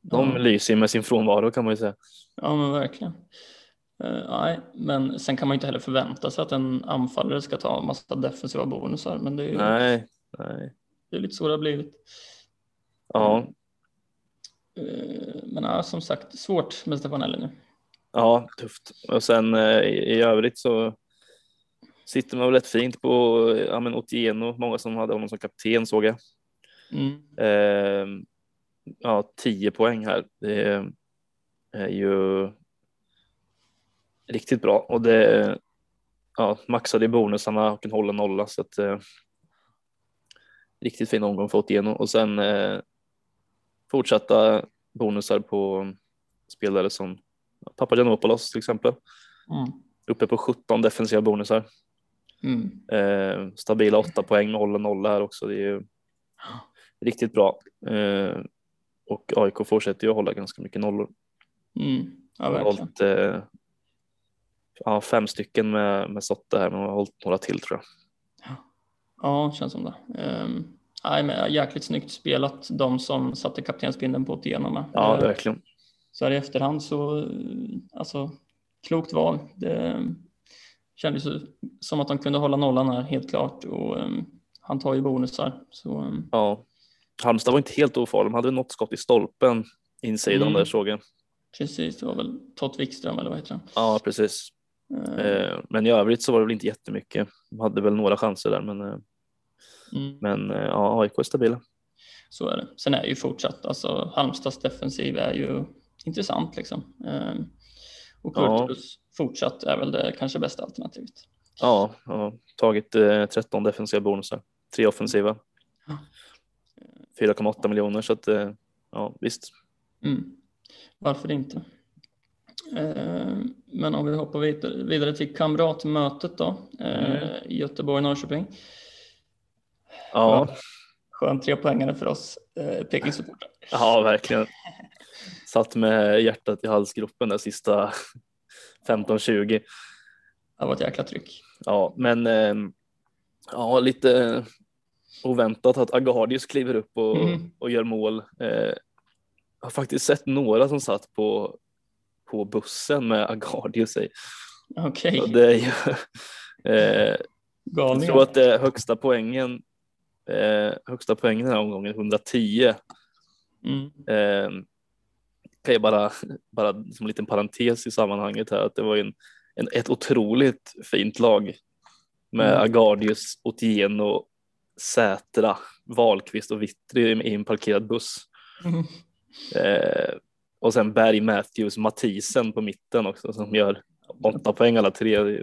A: de
B: Ja.
A: lyser ju med sin frånvaro kan man ju säga.
B: ja, men verkligen. Eh, nej, men sen kan man inte heller förvänta sig att en anfallare ska ta en massa defensiva bonusar. Men det är ju
A: Nej, nej.
B: Det är lite så det har blivit.
A: Ja,
B: Eh, men ja, som sagt, svårt med Stefanelli nu.
A: ja, tufft. Och sen eh, i, i övrigt så sitter man väl rätt fint på ja, men Otieno, många som hade honom som kapten såg jag.
B: Mm.
A: Eh, ja, 10 poäng här. Det är, är ju riktigt bra och det ja, maxade i bonusarna och kan hålla nolla så att eh, riktigt fin omgång för Otieno och sen eh, fortsatta bonusar på spelare som Papagiannopoulos till exempel.
B: Mm.
A: Uppe på 17 defensiva bonusar.
B: Mm.
A: Eh, stabila 8 poäng med hålla nolla här också. Det är ju riktigt bra. Eh, och AIK fortsätter ju hålla ganska mycket nollor.
B: Mm. Ja,
A: har hållit eh, ja, fem stycken med, med Sotte här, men har hållit några till tror jag.
B: Ja, känns som det. Um, Nej, men jäkligt snyggt spelat de som satte kaptensbindeln på Otieno med.
A: Ja,
B: Eh,
A: verkligen.
B: Så här i efterhand så, alltså klokt val. Det kändes som att de kunde hålla nollan här helt klart och eh, han tar ju bonusar. Så eh,
A: Ja. Halmstad var inte helt ofarlig. De hade något skott i stolpen insidan
B: Mm.
A: där såg jag.
B: precis, det var väl Tott Wikström eller vad heter han?
A: Ja, precis. Men i övrigt så var det väl inte jättemycket. De hade väl några chanser där, men,
B: mm.
A: men eh, ja, AIK är stabila.
B: Så är det. Sen är ju fortsatt, alltså Halmstads defensiv är ju intressant liksom. Eh, Och
A: Ja.
B: Kurtulus fortsatt är väl det kanske bästa alternativet.
A: Ja, ja tagit eh, 13 defensiva bonusar, tre offensiva.
B: Ja.
A: 4,8 miljoner så att eh, ja, visst.
B: Mm. Varför inte? Eh, Men om vi hoppar vidare, vidare till kamratmötet då, eh,
A: Mm.
B: i Göteborg-Norrköping.
A: Ja,
B: Skön trepoängare för oss eh, Peking-supportrar.
A: ja, verkligen. Satt med hjärtat i halsgropen där sista *laughs* 15-20.
B: Det var ett jäkla tryck.
A: Ja, men eh, ja, lite oväntat att Agardius kliver upp och,
B: Mm.
A: och gör mål. Eh, jag har faktiskt sett några som satt på, på bussen med Agardius i.
B: Okej,
A: Och det är ju, *laughs* eh, jag tror att det är högsta poängen, eh, högsta poängen den här omgången, 110.
B: Mm.
A: Eh, kan jag bara, bara som en liten parentes i sammanhanget här att det var en, en, ett otroligt fint lag med
B: Mm.
A: Agardius, Otieno, Sätra, Wahlqvist och Vittry i en parkerad buss.
B: Mm.
A: Eh, och sen Berg, Matthews, Mathisen på mitten också som gör åtta poäng alla tre.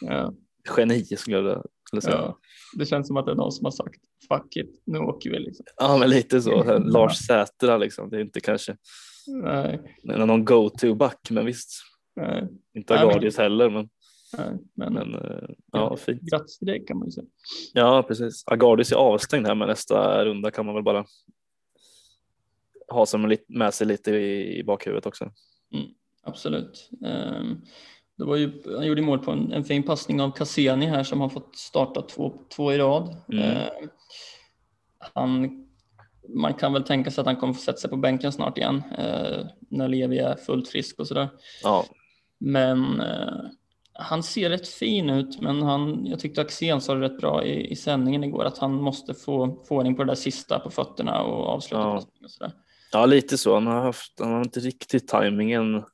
B: Ja,
A: Geni skulle jag skulle säga.
B: ja. Det känns som att det är någon som har sagt fuck it, nu åker vi liksom.
A: Ja, men lite så. *laughs* Lars Sätra liksom. Det är inte kanske
B: Nej,
A: någon go-to-back, men visst.
B: nej,
A: Inte
B: Nej, men-
A: Agardius heller, men,
B: nej. Men,
A: men eh, ja, fint.
B: grattis till det kan man ju säga.
A: Ja, precis. Agardius är avstängd här, men nästa runda kan man väl bara ha som med sig lite i, bakhuvudet också.
B: Absolut. Ehm, Det var ju, han gjorde mål på en, en fin passning av Cassini här som har fått starta två, två i rad.
A: Mm.
B: Ehm, Han, man kan väl tänka sig att han kommer få sätta sig på bänken snart igen eh, när Levi är fullt frisk och sådär.
A: Ja,
B: Men eh, han ser rätt fin ut, men han, jag tyckte Axén sa det rätt bra i, i sändningen igår att han måste få, få ordning på det där sista på fötterna och avsluta
A: Ja.
B: passningen och sådär.
A: ja lite så. Han har, haft, han har inte riktigt tajmingen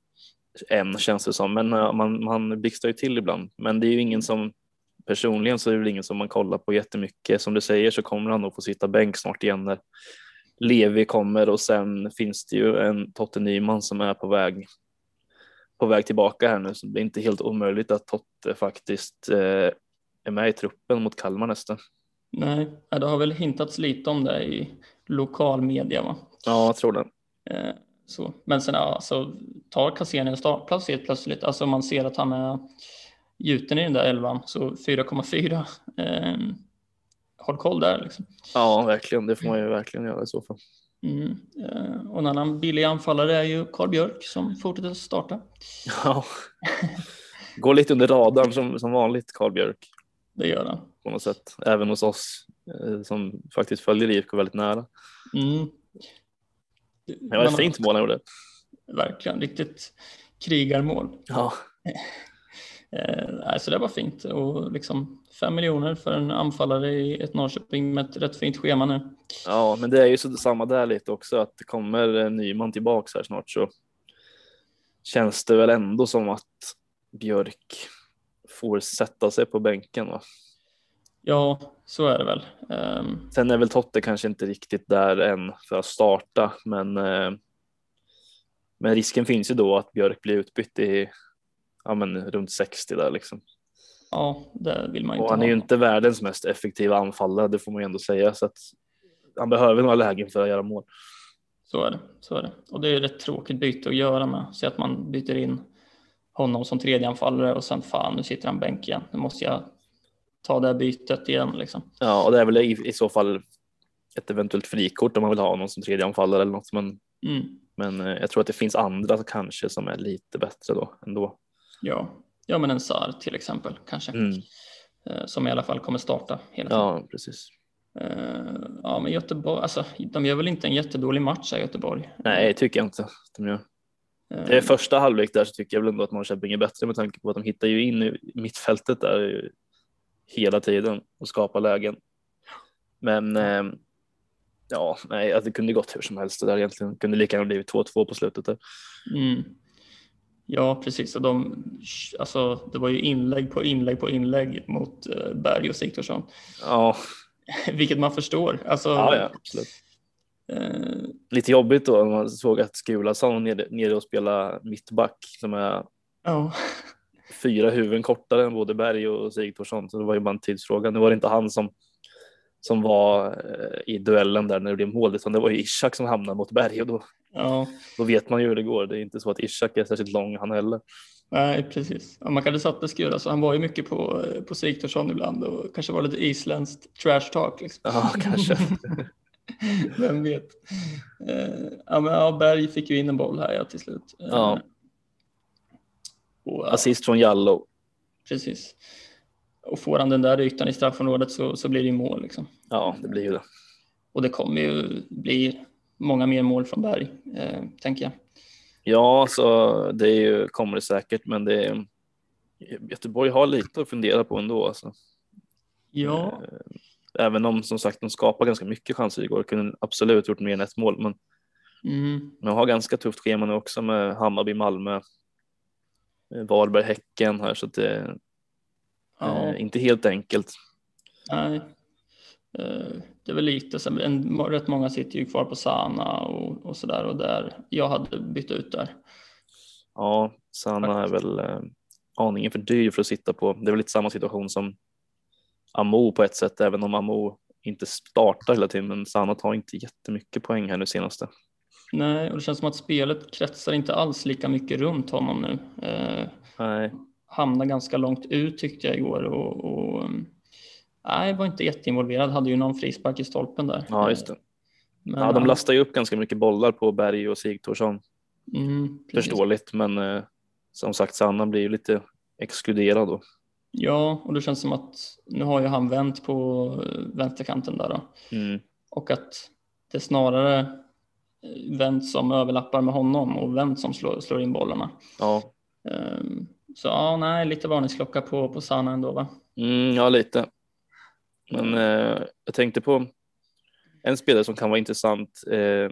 A: än känns det som, men eh, man, man blixtrar ju till ibland. Men det är ju ingen som personligen så är det väl ingen som man kollar på jättemycket. Som du säger så kommer han nog få sitta bänk snart igen när Levi kommer och sen finns det ju en Totte Nyman som är på väg på väg tillbaka här nu så det är inte helt omöjligt att Totte faktiskt eh, är med i truppen mot Kalmar nästa.
B: Nej, det har väl hintats lite om det i lokal media va?
A: Ja, jag tror det.
B: Eh, så. Men sen alltså, tar Cassini en startplats helt plötsligt, alltså man ser att han är gjuten i den där elvan, så 4,4. Eh, håll koll där liksom.
A: Ja, verkligen. Det får man ju verkligen göra i så fall.
B: Mm. Eh, och en annan billig anfallare är ju Karl Björk som fortsätter starta.
A: Ja. Går lite under radarn som, som vanligt, Karl Björk,
B: Det gör han.
A: på något sätt. Även hos oss eh, som faktiskt följer IFK väldigt nära.
B: Mm.
A: Det var ett fint mål han gjorde.
B: Verkligen, riktigt krigarmål.
A: Ja, *laughs*
B: Eh, nej, så det var fint och liksom fem miljoner för en anfallare i ett Norrköping med ett rätt fint schema nu.
A: ja, men det är ju så samma där lite också att det kommer Nyman tillbaks här snart så känns det väl ändå som att Björk får sätta sig på bänken. Va?
B: Ja, så är det väl. Ehm,
A: Sen är väl Totte kanske inte riktigt där än för att starta, men, eh, men risken finns ju då att Björk blir utbytt i ja, men runt 60 där liksom.
B: ja, det vill man ju
A: Och
B: inte
A: han är ju
B: ha.
A: inte världens mest effektiva anfallare, det får man ju ändå säga, så att han behöver några lägen för att göra mål.
B: Så är det. Så är det. Och det är ju rätt tråkigt byte att göra med. Så att man byter in honom som tredje anfallare och sen fan, nu sitter han bänk igen. Nu måste jag ta det här bytet igen liksom.
A: Ja, och det är väl i, i så fall ett eventuellt frikort om man vill ha någon som tredje anfallare eller något, men,
B: Mm.
A: men eh, jag tror att det finns andra kanske som är lite bättre då ändå.
B: Ja. ja, men en Sar till exempel kanske.
A: Mm.
B: Eh, Som i alla fall kommer starta hela tiden.
A: Ja, precis.
B: Eh, ja, men Göteborg, alltså, de gör väl inte en jättedålig match här Göteborg.
A: Nej, tycker jag inte. De gör. Det är första halvlek där så tycker jag väl ändå att Norrköping är bättre med tanke på att de hittar ju in i mittfältet där hela tiden och skapar lägen. Men eh, ja, nej, att det kunde gått hur som helst det där egentligen. Kunde lika gärna blivit 2-2 på slutet där.
B: Mm. Ja, precis. Och de, alltså, det var ju inlägg på inlägg på inlägg mot eh, Berg och Sigthorsson,
A: Ja, *laughs*
B: vilket man förstår. Alltså,
A: ja, ja absolut.
B: eh,
A: Lite jobbigt då när man såg att Skulason var nere, nere och spelade mittback som är
B: ja.
A: Fyra huvuden kortare än både Berg och Sigthorsson. Så det var ju bara en tidsfråga. Nu var det inte han som, som var eh, i duellen där när det blev mål, utan det var ju Ishak som hamnade mot Berg och då,
B: ja,
A: då vet man ju hur det går. Det är inte så att Ishak är särskilt lång han heller.
B: nej, precis. Ja, man kunde satt Skura, så han var ju mycket på, eh, på Sigthorsson ibland och kanske var lite isländskt trash talk. Liksom.
A: Ja, *laughs* kanske. *laughs*
B: Vem vet. Eh, ja, men, ja, Berg fick ju in en boll här ja, till slut.
A: Ja.
B: Och,
A: Assist från Jallow.
B: precis. Och får han den där ytan i straffområdet så, så blir det ju mål. Liksom.
A: Ja, det blir ju det.
B: Och det kommer ju bli många mer mål från Berg, eh, tänker jag.
A: Ja, så det är ju, kommer det säkert, men det är, Göteborg har lite att fundera på ändå. Alltså.
B: Ja,
A: Även om som sagt de skapar ganska mycket chanser igår, kunde absolut gjort mer än ett mål, men
B: mm,
A: de har ganska tufft schema nu också med Hammarby, Malmö, eh, Varberg, Häcken här, så att det
B: ja,
A: eh, inte helt enkelt.
B: nej. Eh, det är väl lite, så en, rätt många sitter ju kvar på Sana och, och sådär och där. Jag hade bytt ut där.
A: Ja, Sanna är väl eh, aningen för dyr för att sitta på. Det är väl lite samma situation som Amo på ett sätt, även om Amo inte startar hela tiden, men Sanna tar inte jättemycket poäng här nu senaste.
B: Nej, och det känns som att spelet kretsar inte alls lika mycket runt honom nu. Eh,
A: Nej,
B: hamnar ganska långt ut tyckte jag igår och, och um, nej, var inte jätteinvolverad. Hade ju någon frispark i stolpen där.
A: ja just det.
B: Men,
A: Ja, de lastar ju upp ganska mycket bollar på Berg och Sigthorsson,
B: mm,
A: förståeligt, men eh, som sagt Sanna blir ju lite exkluderad då.
B: Ja, och det känns som att nu har ju han vänt på eh, vänsterkanten där då.
A: Mm.
B: och att det snarare eh, vänt som överlappar med honom och vänt som slår, slår in bollarna.
A: Ja,
B: Ehm, Så ja, nej, lite varningsklocka på, på Sana ändå va?
A: mm, ja lite. Men eh, jag tänkte på en spelare som kan vara intressant eh,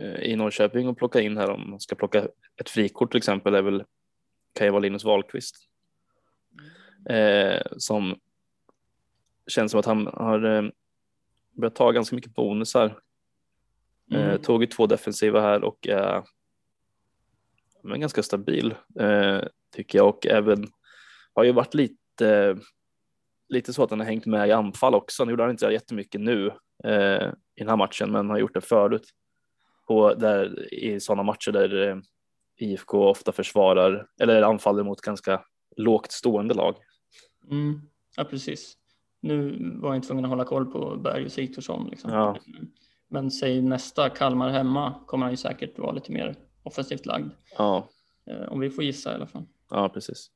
A: eh, i Norrköping och plocka in här om man ska plocka ett frikort till exempel är väl kan ju vara Linus Wahlqvist. Eh, som känns som att han har eh, börjat ta ganska mycket bonusar. Eh,
B: Mm.
A: tog ju två defensiva här och är men ganska stabil eh, tycker jag och även har ju varit lite lite så att han har hängt med i anfall också. Nu gjorde han inte det jättemycket nu eh, i den här matchen, men har gjort det förut på där i sådana matcher där eh, IFK ofta försvarar eller anfaller mot ganska lågt stående lag.
B: Mm. Ja, precis. Nu var jag tvungen att hålla koll på Berg och Sigthorsson. Liksom.
A: Ja.
B: Men säg nästa Kalmar hemma kommer han ju säkert vara lite mer offensivt lagd.
A: Ja,
B: Eh, Om vi får gissa i alla fall.
A: ja precis.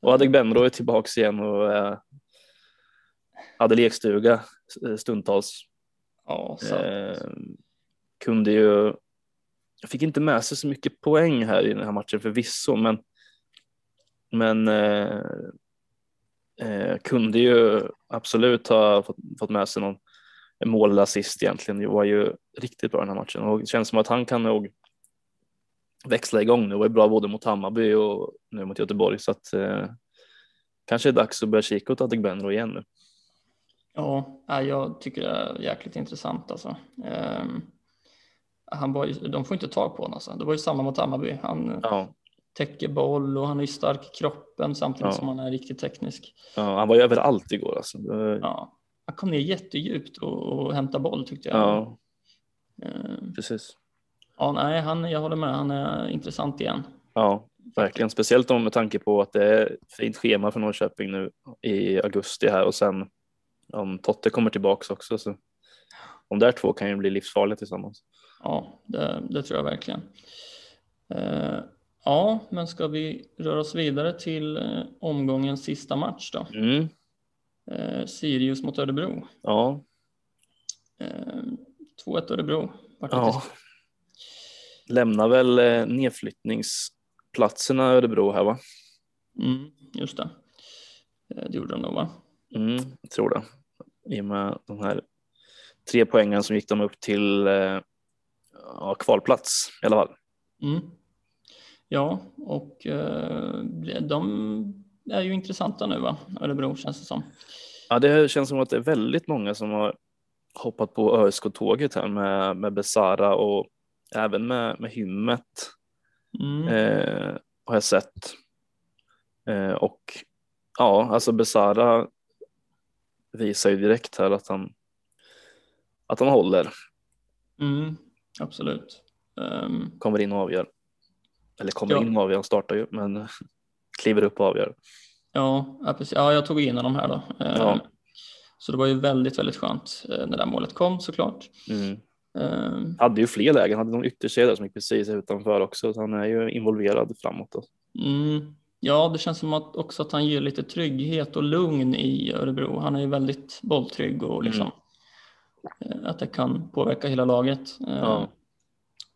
A: Och Adegbenro är tillbaks igen och eh, hade lekstuga eh, stundtals.
B: Ja.
A: Eh, kunde ju. Jag fick inte med sig så mycket poäng här i den här matchen förvisso, men. Men. Eh, eh, kunde ju absolut ha fått, fått med sig någon mål eller assist egentligen. Det var ju riktigt bra den här matchen och det känns som att han kan nog växla igång nu. Var ju bra både mot Hammarby och nu mot Göteborg så att eh, kanske är det dags att börja kika åt Adegbenro igen nu.
B: Ja, ja, jag tycker det är jäkligt intressant alltså. Ehm, han var de får inte tag på honom alltså. Det var ju samma mot Hammarby. Han
A: Ja,
B: täcker boll och han är ju stark i kroppen samtidigt
A: Ja.
B: som han är riktigt teknisk.
A: ja, han var ju överallt igår alltså.
B: Ja, han kom ner jättedjupt och, och hämtade boll tyckte jag.
A: Ja,
B: Ehm,
A: precis.
B: ja, nej, han, jag håller med. Han är intressant igen.
A: Ja, verkligen. Speciellt om med tanke på att det är fint schema för Norrköping nu i augusti här och sen om Totte kommer tillbaks också. Så de där två kan ju bli livsfarliga tillsammans.
B: Ja, det, det tror jag verkligen. Eh, ja, men ska vi röra oss vidare till eh, omgångens sista match då?
A: Mm.
B: Eh, Sirius mot Örebro.
A: Ja,
B: Eh, 2-1 Örebro. Vart det
A: ja. Lämnar väl eh, nedflyttningsplatserna Örebro här va?
B: Mm, just det. Eh, det gjorde de nog va?
A: Mm, jag tror det. I och med de här tre poängen som gick de upp till eh, ja, kvalplats i alla fall.
B: Mm. Ja, och eh, de är ju intressanta nu va? Örebro känns det som.
A: Ja, det känns som att det är väldigt många som har hoppat på ÖSK-tåget här med, med Besara och även med, med Hymmet
B: Mm.
A: eh, har jag sett. Eh, och ja, alltså Besara visar ju direkt här att han att han håller,
B: Mm, absolut. Ehm,
A: kommer in och avgör. Eller kommer
B: Ja.
A: in och avgör, han startar ju, men kliver upp och avgör.
B: ja, ja, precis. ja, jag tog in honom här då. Ehm,
A: Ja.
B: Så det var ju väldigt, väldigt skönt eh, när det målet kom såklart.
A: Mm.
B: Ehm,
A: Hade ju fler lägen, hade någon ytterkedja som gick precis utanför också, så han är ju involverad framåt. Då.
B: Mm. Ja, det känns som att också att han ger lite trygghet och lugn i Örebro. Han är ju väldigt bolltrygg och liksom eh, att det kan påverka hela laget. Eh,
A: Ja.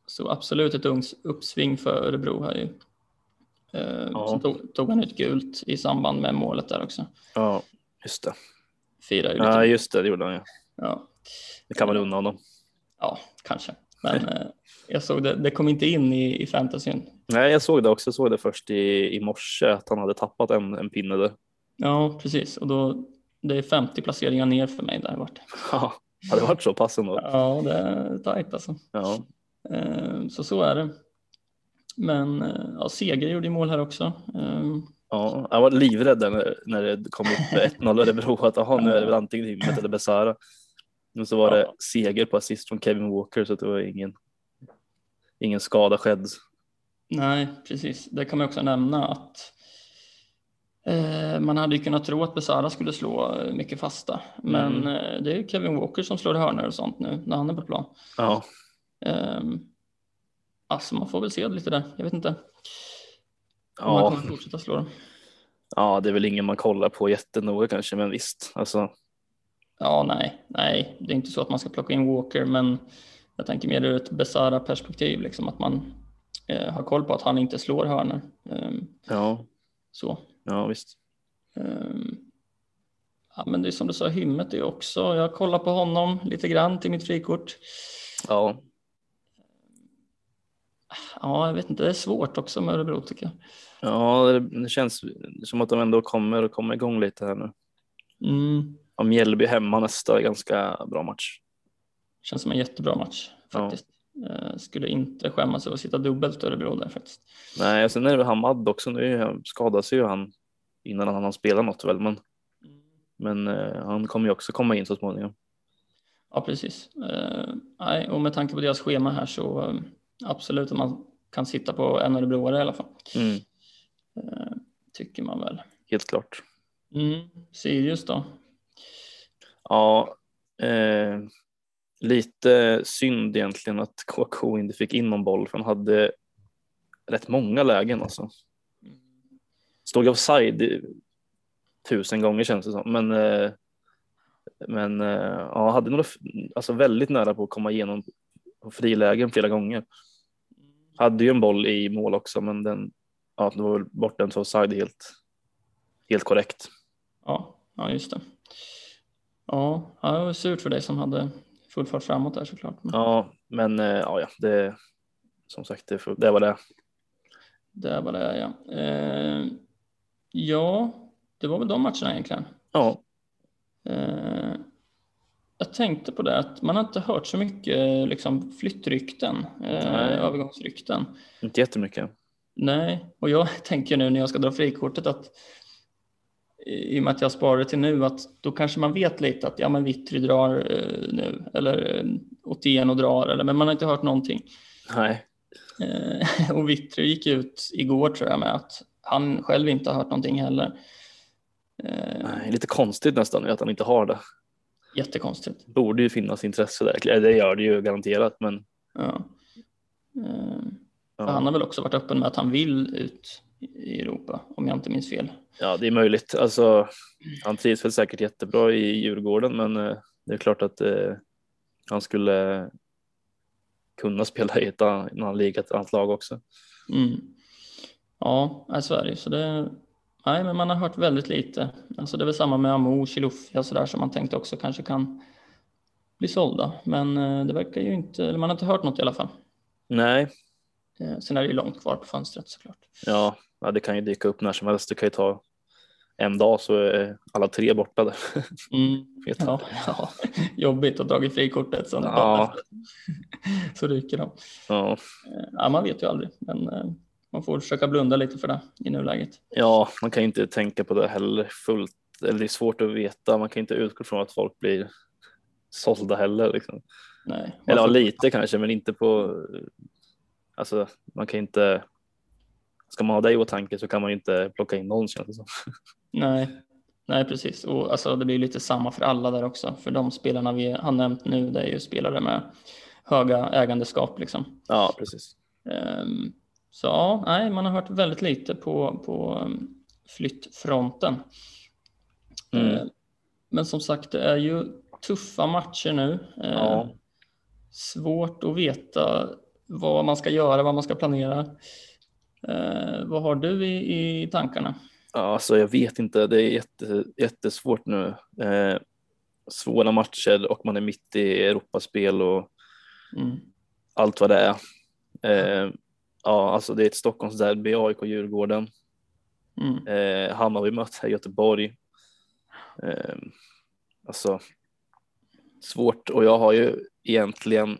B: Så absolut ett ungs uppsving för Örebro här ju. Eh,
A: Ja.
B: Så tog, tog han ut gult i samband med målet där också.
A: Ja, just det.
B: Firar ju lite.
A: Ja, just det, det gjorde han ju.
B: Ja,
A: Det kan man unna honom.
B: ja kanske. Men eh, jag såg det, det kom inte in i, i fantasyn.
A: Nej, jag såg det också. Jag såg det först i, i morse att han hade tappat en, en pinne där.
B: Ja, precis. Och då, det är 50 placeringar ner för mig där vart.
A: Ja, hade det varit så pass ändå.
B: Ja, det är tajt alltså.
A: Ja,
B: Eh, Så så är det. Men eh, ja, Seger gjorde ju mål här också. Eh,
A: ja. Jag var livrädd när, när det kom upp 1-0 Örebro att aha, nu är det väl antingen Hymmet eller Besara. Men så var det
B: Ja.
A: seger på assist från Kevin Walker så det var ingen, ingen skada skedd.
B: Nej, precis. Det kan man också nämna att eh, man hade ju kunnat tro att Besara skulle slå eh, mycket fasta. Men
A: Mm.
B: eh, det är Kevin Walker som slår hörnor och sånt nu när han är på plan.
A: Ja,
B: Eh, alltså man får väl se lite där. Jag vet inte
A: ja,
B: kommer fortsätta slå dem.
A: ja, det är väl ingen man kollar på jättenoga kanske, men visst. Alltså,
B: Ja, nej, nej, det är inte så att man ska plocka in Walker, men jag tänker mer ur ett Besara perspektiv, liksom att man eh, har koll på att han inte slår hörnor. Ehm,
A: ja,
B: så.
A: ja, visst.
B: Ehm, ja, men det är som du sa, Hymmet är också, jag kollar på honom lite grann till mitt frikort.
A: Ja,
B: Ja, jag vet inte, det är svårt också med Örebro tycker jag.
A: ja det, känns som att de ändå kommer och kommer igång lite här nu.
B: Mm,
A: Ja, Mjällby hemma nästa är ganska bra match.
B: känns som en jättebra match faktiskt. Eh, skulle inte skämmas över att sitta dubbelt Örebro där faktiskt.
A: Nej, och sen är det Hamad också. Nu skadas ju han innan han hann spela något väl, men, men eh, han kommer ju också komma in så småningom.
B: Ja, precis. Eh, nej, och med tanke på deras schema här så absolut att man kan sitta på en Örebroare i alla fall.
A: Mm,
B: Eh, tycker man väl.
A: helt klart.
B: Mm. Sirius då?
A: Ja, eh, lite synd egentligen att KK inte fick in någon boll för han hade rätt många lägen alltså. Stod offside tusen gånger känns det som, men eh, men eh, ja, hade några, alltså väldigt nära på att komma igenom frilägen flera gånger. Hade ju en boll i mål också, men den, ja, det var väl bortdömt för offside helt, helt korrekt.
B: Ja, ja just det. Ja, det var surt för dig som hade full fart framåt där såklart.
A: Ja, men eh, ja, ja, det som sagt, det, det var det.
B: Det var det ja. Eh, ja, det var väl de matcherna egentligen.
A: Ja,
B: jag tänkte på det att man har inte hört så mycket liksom, flyttrykten, eh, övergångsrykten.
A: inte jättemycket.
B: Nej, och jag *laughs* tänker nu när jag ska dra frikortet att i och med att jag sparar till nu att då kanske man vet lite att ja men Vittry drar eh, nu eller eh, Otieno drar eller men man har inte hört någonting.
A: Nej,
B: Eh, *laughs* och Vittry gick ut igår tror jag med att han själv inte har hört någonting heller. Eh,
A: nej, lite konstigt nästan att han inte har det.
B: Jättekonstigt.
A: Borde ju finnas intresse där. Det gör det ju garanterat, men
B: Ja. Eh, För han har väl också varit öppen med att han vill ut i Europa, om jag inte minns fel.
A: Ja, det är möjligt. Alltså, han trivs väl säkert jättebra i Djurgården, men eh, det är klart att eh, han skulle kunna spela i ett annan liga, ett annat lag också.
B: Mm. Ja, nej, så är det ju. Så det, nej, men man har hört väldigt lite. Alltså det är väl samma med Amo, Chilufya och sådär som man tänkte också kanske kan bli sålda. Men eh, det verkar ju inte, eller man har inte hört något i alla fall.
A: Nej,
B: Eh, Sen är det ju långt kvar på fönstret såklart.
A: ja, det kan ju dyka upp när som helst. Det kan ju ta en dag så är alla tre borta där. *laughs*
B: Mm. *laughs* Ja, ja, jobbigt att dra i frikortet sen
A: Ja. *laughs*
B: så ryker de.
A: Ja,
B: Eh, Ja, man vet ju aldrig, men man får försöka blunda lite för det i nuläget.
A: ja, man kan inte tänka på det heller fullt. Eller det är svårt att veta. Man kan inte utgå från att folk blir sålda heller. Liksom.
B: Nej,
A: Eller ja, lite kanske, men inte på. Alltså, man kan inte. Ska man ha det i åtanke så kan man inte plocka in någon känns det som. *laughs*
B: Nej, nej precis. Och alltså, det blir lite samma för alla där också. För de spelarna vi har nämnt nu, det är ju spelare med höga ägandeskap liksom.
A: Ja, precis.
B: Ehm, så ja, nej, man har hört väldigt lite på, på um, flyttfronten.
A: Mm.
B: Ehm, men som sagt, det är ju tuffa matcher nu. Ehm,
A: Ja.
B: Svårt att veta vad man ska göra, vad man ska planera. Ehm, vad har du i, i tankarna?
A: Alltså jag vet inte. Det är jätte, jättesvårt nu. Eh, svåra matcher och man är mitt i Europaspel och
B: Mm.
A: allt vad det är. Eh, ja, alltså det är ett Stockholmsderby, AIK Djurgården.
B: Mm.
A: Eh, Hammarby möter Göteborg. Eh, alltså svårt och jag har ju egentligen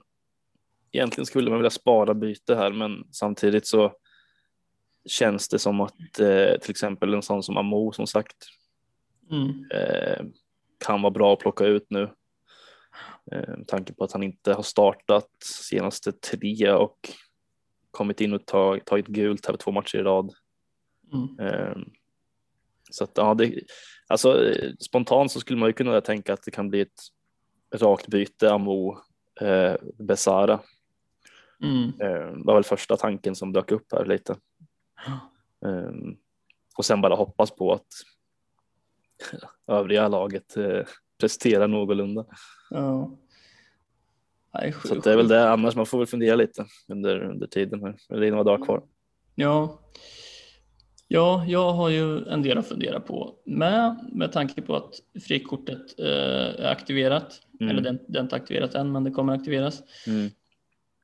A: egentligen skulle man vilja spara byte här men samtidigt så känns det som att eh, till exempel en sån som Amo som sagt
B: Mm.
A: eh, kan vara bra att plocka ut nu. Eh, med tanke på att han inte har startat senaste tre och kommit in och tag, tagit gult här två matcher i rad.
B: Mm.
A: Eh, så att, ja, det, alltså, spontant så skulle man ju kunna tänka att det kan bli ett rakt byte Amo eh, Besara.
B: Mm.
A: Eh, var väl första tanken som dök upp här lite. Eh, och sen bara hoppas på att *laughs* övriga laget eh, presterar någorlunda.
B: Ja. Nej,
A: Så att det är väl det, annars man får väl fundera lite under, under tiden här. Det är några dagar kvar.
B: Ja. ja, jag har ju en del att fundera på med, med tanke på att frikortet eh, är aktiverat.
A: Mm.
B: Eller det, det är inte aktiverat än, men det kommer aktiveras.
A: Mm.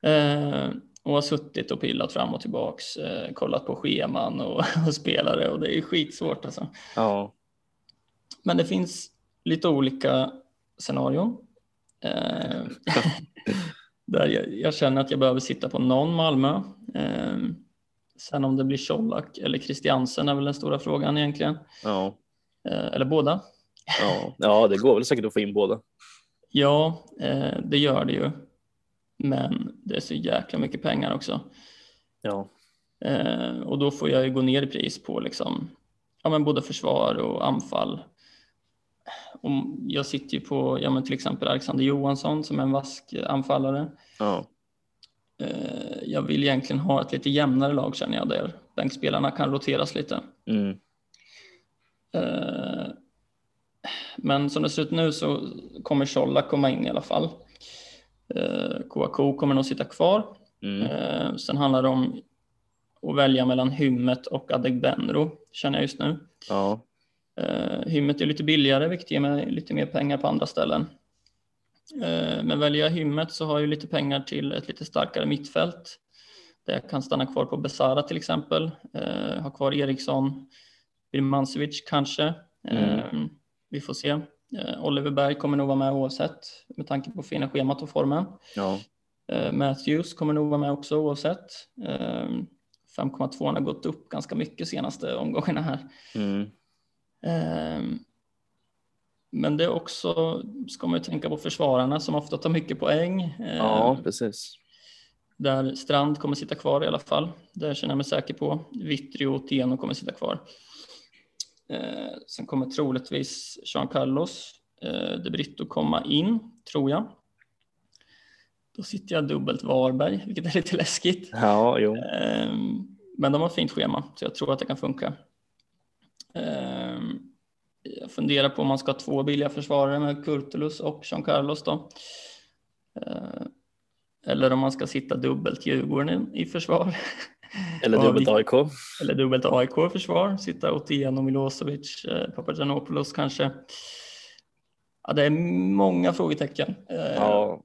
B: Eh, och har suttit och pillat fram och tillbaks, eh, kollat på scheman och, *laughs* och spelare och det är skitsvårt alltså.
A: Ja,
B: Men det finns lite olika scenarion. Eh, *laughs* där jag, jag känner att jag behöver sitta på någon Malmö. Eh, sen om det blir Colak eller Christiansen är väl den stora frågan egentligen.
A: ja,
B: Eh, eller båda.
A: ja, ja, det går väl säkert att få in båda.
B: Ja, eh, det gör det ju. Men det är så jäkla mycket pengar också.
A: Ja,
B: Eh, och då får jag ju gå ner i pris på liksom, ja, men både försvar och anfall. Och jag sitter ju på ja, men till exempel Alexander Johansson som är en vask anfallare.
A: ja,
B: Eh, jag vill egentligen ha ett lite jämnare lag känner jag där bänkspelarna kan roteras lite.
A: mm,
B: Eh, men som det ser ut nu så kommer Scholla komma in i alla fall. Eh, Kouakou kommer nog sitta kvar.
A: mm,
B: Eh, sen handlar det om att välja mellan Hymmet och Adegbenro känner jag just nu.
A: ja,
B: Eh, Hymmet är lite billigare vilket ger mig lite mer pengar på andra ställen. Eh, men väljer jag Hymmet så har jag ju lite pengar till ett lite starkare mittfält. Där jag kan stanna kvar på Besara till exempel. Eh, ha kvar Eriksson, Birmancevic kanske. Eh, vi får se. Oliver Berg kommer nog vara med oavsett med tanke på fina schemat och formen.
A: ja,
B: Matthews kommer nog vara med också oavsett. Eh, 5,2 har gått upp ganska mycket senaste omgångarna här.
A: mm,
B: Men det är också, ska man ju tänka på försvararna som ofta tar mycket poäng. Ehm,
A: ja, precis.
B: Där Strand kommer sitta kvar i alla fall. Det känner jag mig säker på. Vittry och Teno kommer sitta kvar. Ehm, Sen kommer troligtvis Jean Carlos eh, de Brito komma in, tror jag. Då sitter jag dubbelt Varberg, vilket är lite läskigt.
A: Ja, jo.
B: Ehm, Men de har ett fint schema, så jag tror att det kan funka. Jag funderar på om man ska ha två billiga försvarare med Kurtulus och Jean Carlos då. Ehm, Eller om man ska sitta dubbelt Djurgården i försvar.
A: Eller *laughs* dubbelt AIK.
B: Eller dubbelt AIK i försvar. Sitta Otieno, Milosevic, eh, Papagiannopoulos kanske. Ja, det är många frågetecken. Ehm,
A: Ja,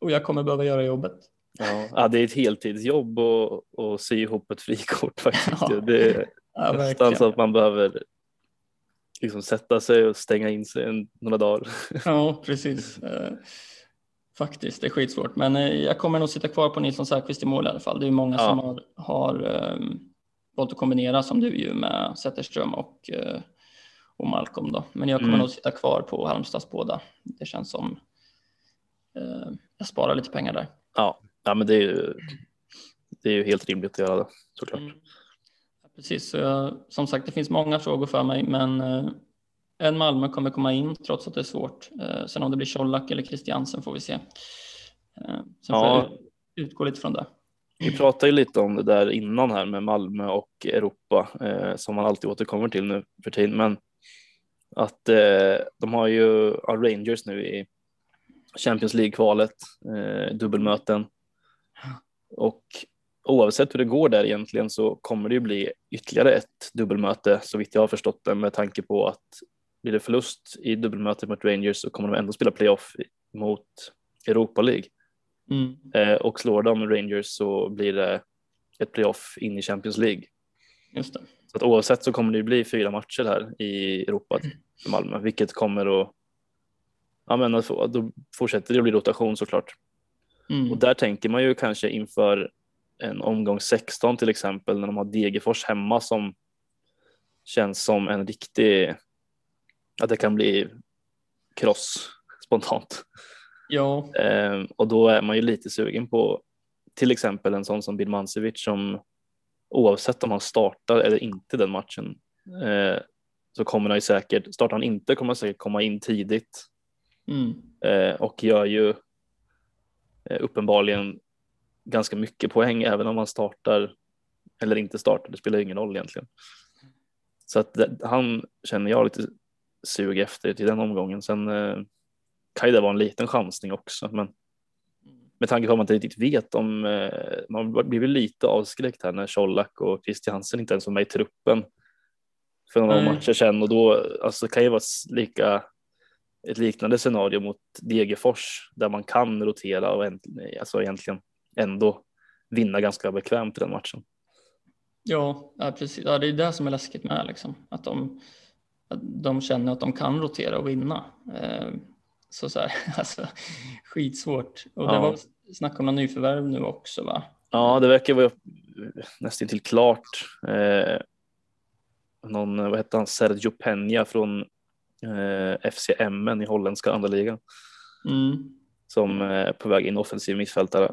B: Och jag kommer behöva göra jobbet.
A: ja. det är ett heltidsjobb att, sy ihop ett frikort faktiskt. *laughs*
B: Ja.
A: Det är
B: Ja,
A: nästan så att man behöver liksom sätta sig och stänga in sig en, några dagar. *laughs*
B: Ja, precis. Eh, Faktiskt, det är skitsvårt. Men eh, jag kommer nog sitta kvar på Nilsson Säfqvist i mål i alla fall. Det är ju många
A: Ja.
B: som har, har um, valt att kombinera som du ju med Zetterström och, eh, och Malcolm då. Men jag kommer
A: Mm.
B: nog sitta kvar på Halmstads båda. Det känns som eh, jag sparar lite pengar där.
A: Ja, ja men det är ju, det är ju helt rimligt att göra det såklart.
B: Mm. Precis, så jag, som sagt det finns många frågor för mig men eh, en Malmö kommer komma in trots att det är svårt. Eh, sen om det blir Colak eller Christiansen får vi se. Eh, sen
A: Ja.
B: får jag utgå lite från det.
A: Vi pratade ju lite om det där innan här med Malmö och Europa eh, som man alltid återkommer till nu för tiden. Men att eh, de har ju Rangers nu i Champions League-kvalet, eh, dubbelmöten. Och oavsett hur det går där egentligen så kommer det ju bli ytterligare ett dubbelmöte så vitt jag har förstått det med tanke på att blir det förlust i dubbelmötet mot Rangers så kommer de ändå spela playoff mot Europa League.
B: Mm.
A: Eh, och slår de Rangers så blir det ett playoff in i Champions League.
B: Just det.
A: Så att oavsett så kommer det bli fyra matcher här i Europa för Malmö, vilket kommer att Ja, men då fortsätter det bli rotation såklart.
B: Mm.
A: Och där tänker man ju kanske inför en omgång 16 till exempel när de har Degerfors hemma som känns som en riktig, att det kan bli kross spontant.
B: Ja,
A: Eh, och då är man ju lite sugen på till exempel en sån som Birmancevic som oavsett om han startar eller inte den matchen eh, så kommer han ju säkert, startar han inte kommer han säkert komma in tidigt
B: mm.
A: eh, och gör ju eh, uppenbarligen ganska mycket poäng även om han startar eller inte startar, det spelar ingen roll egentligen. Så att det, han känner jag lite sug efter till den omgången. Sen eh, kan ju det vara en liten chansning också, men med tanke på att man inte riktigt vet om eh, man blir väl lite avskräckt här när Colak och Christiansen inte ens var med i truppen för några
B: Nej.
A: matcher sedan och då alltså kan ju vara lika ett liknande scenario mot Degerfors där man kan rotera och alltså egentligen ändå vinna ganska bekvämt i den matchen.
B: Ja, ja, precis. Ja, det är det som är läskigt med liksom. Att de, att de känner att de kan rotera och vinna. Eh, så så här, *laughs* alltså skitsvårt. Och det
A: Ja.
B: var snack om någon nyförvärv nu också va?
A: Ja, det verkar vara nästan till klart. Eh, någon, vad hette han, Sergio Peña från eh, FC Emmen i holländska andra ligan
B: Mm.
A: som eh, är på väg in offensiv mittfältare.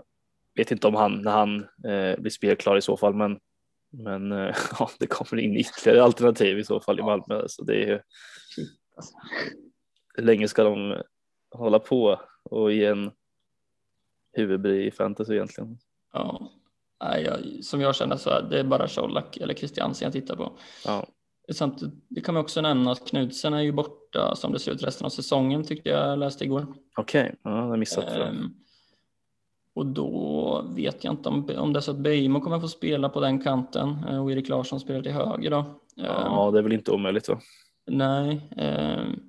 A: Vet inte om han när han eh, blir spelklar i så fall, men men eh, *laughs* ja, det kommer in ytterligare alternativ i så fall i Malmö. Så det är ju, hur länge ska de hålla på och ge en huvudbry i fantasy egentligen?
B: Ja. Nej, jag, som jag känner så är det bara Colak eller Christiansen jag tittar på.
A: Ja,
B: det kan man också nämna att Knudsen är ju borta som det ser ut resten av säsongen tyckte jag läste igår.
A: okej, ja, jag har missat det.
B: Och då vet jag inte om, om det är så att Beijmo kommer få spela på den kanten eh, och Erik Larsson spelar till höger då.
A: Ja, det är väl inte omöjligt. Va?
B: Nej, ehm,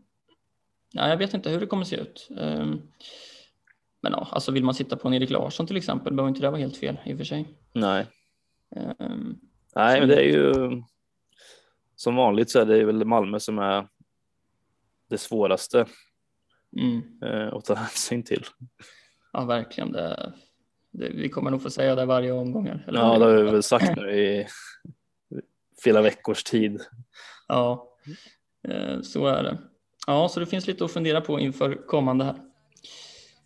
B: nej, jag vet inte hur det kommer se ut. Ehm, men ja, alltså vill man sitta på en Erik Larsson till exempel behöver inte det vara helt fel i och för sig.
A: Nej,
B: Ehm,
A: nej, men det är ju som vanligt så är det väl Malmö som är det svåraste
B: mm,
A: eh, att ta hänsyn till.
B: Ja, verkligen. Det, det, vi kommer nog få säga det varje omgång. eller
A: Ja, det har vi väl sagt nu i flera veckors tid.
B: Ja, eh, så är det. Ja, så det finns lite att fundera på inför kommande här.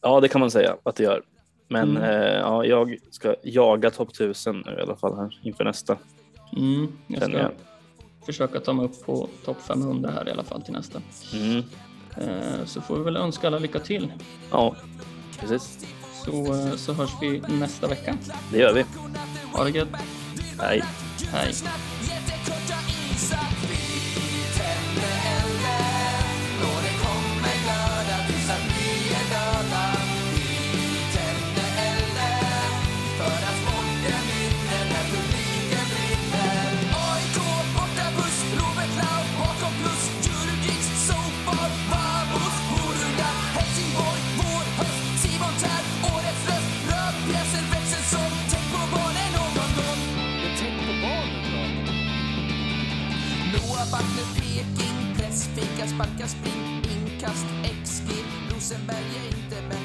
A: Ja, det kan man säga att det gör. Men
B: Mm.
A: eh, ja, jag ska jaga topp 1000 nu i alla fall här inför nästa.
B: Mm, jag ska
A: jag.
B: försöka ta mig upp på topp 500 här i alla fall till nästa.
A: Mm.
B: Eh, så får vi väl önska alla lycka till.
A: Ja, Precis.
C: Så, eh, så hörs vi nästa vecka.
A: Det gör vi.
C: Ha det gött.
A: Hej.
C: Hej.
D: sparkar, spring, inkast, XG. Rosenberg är inte bäst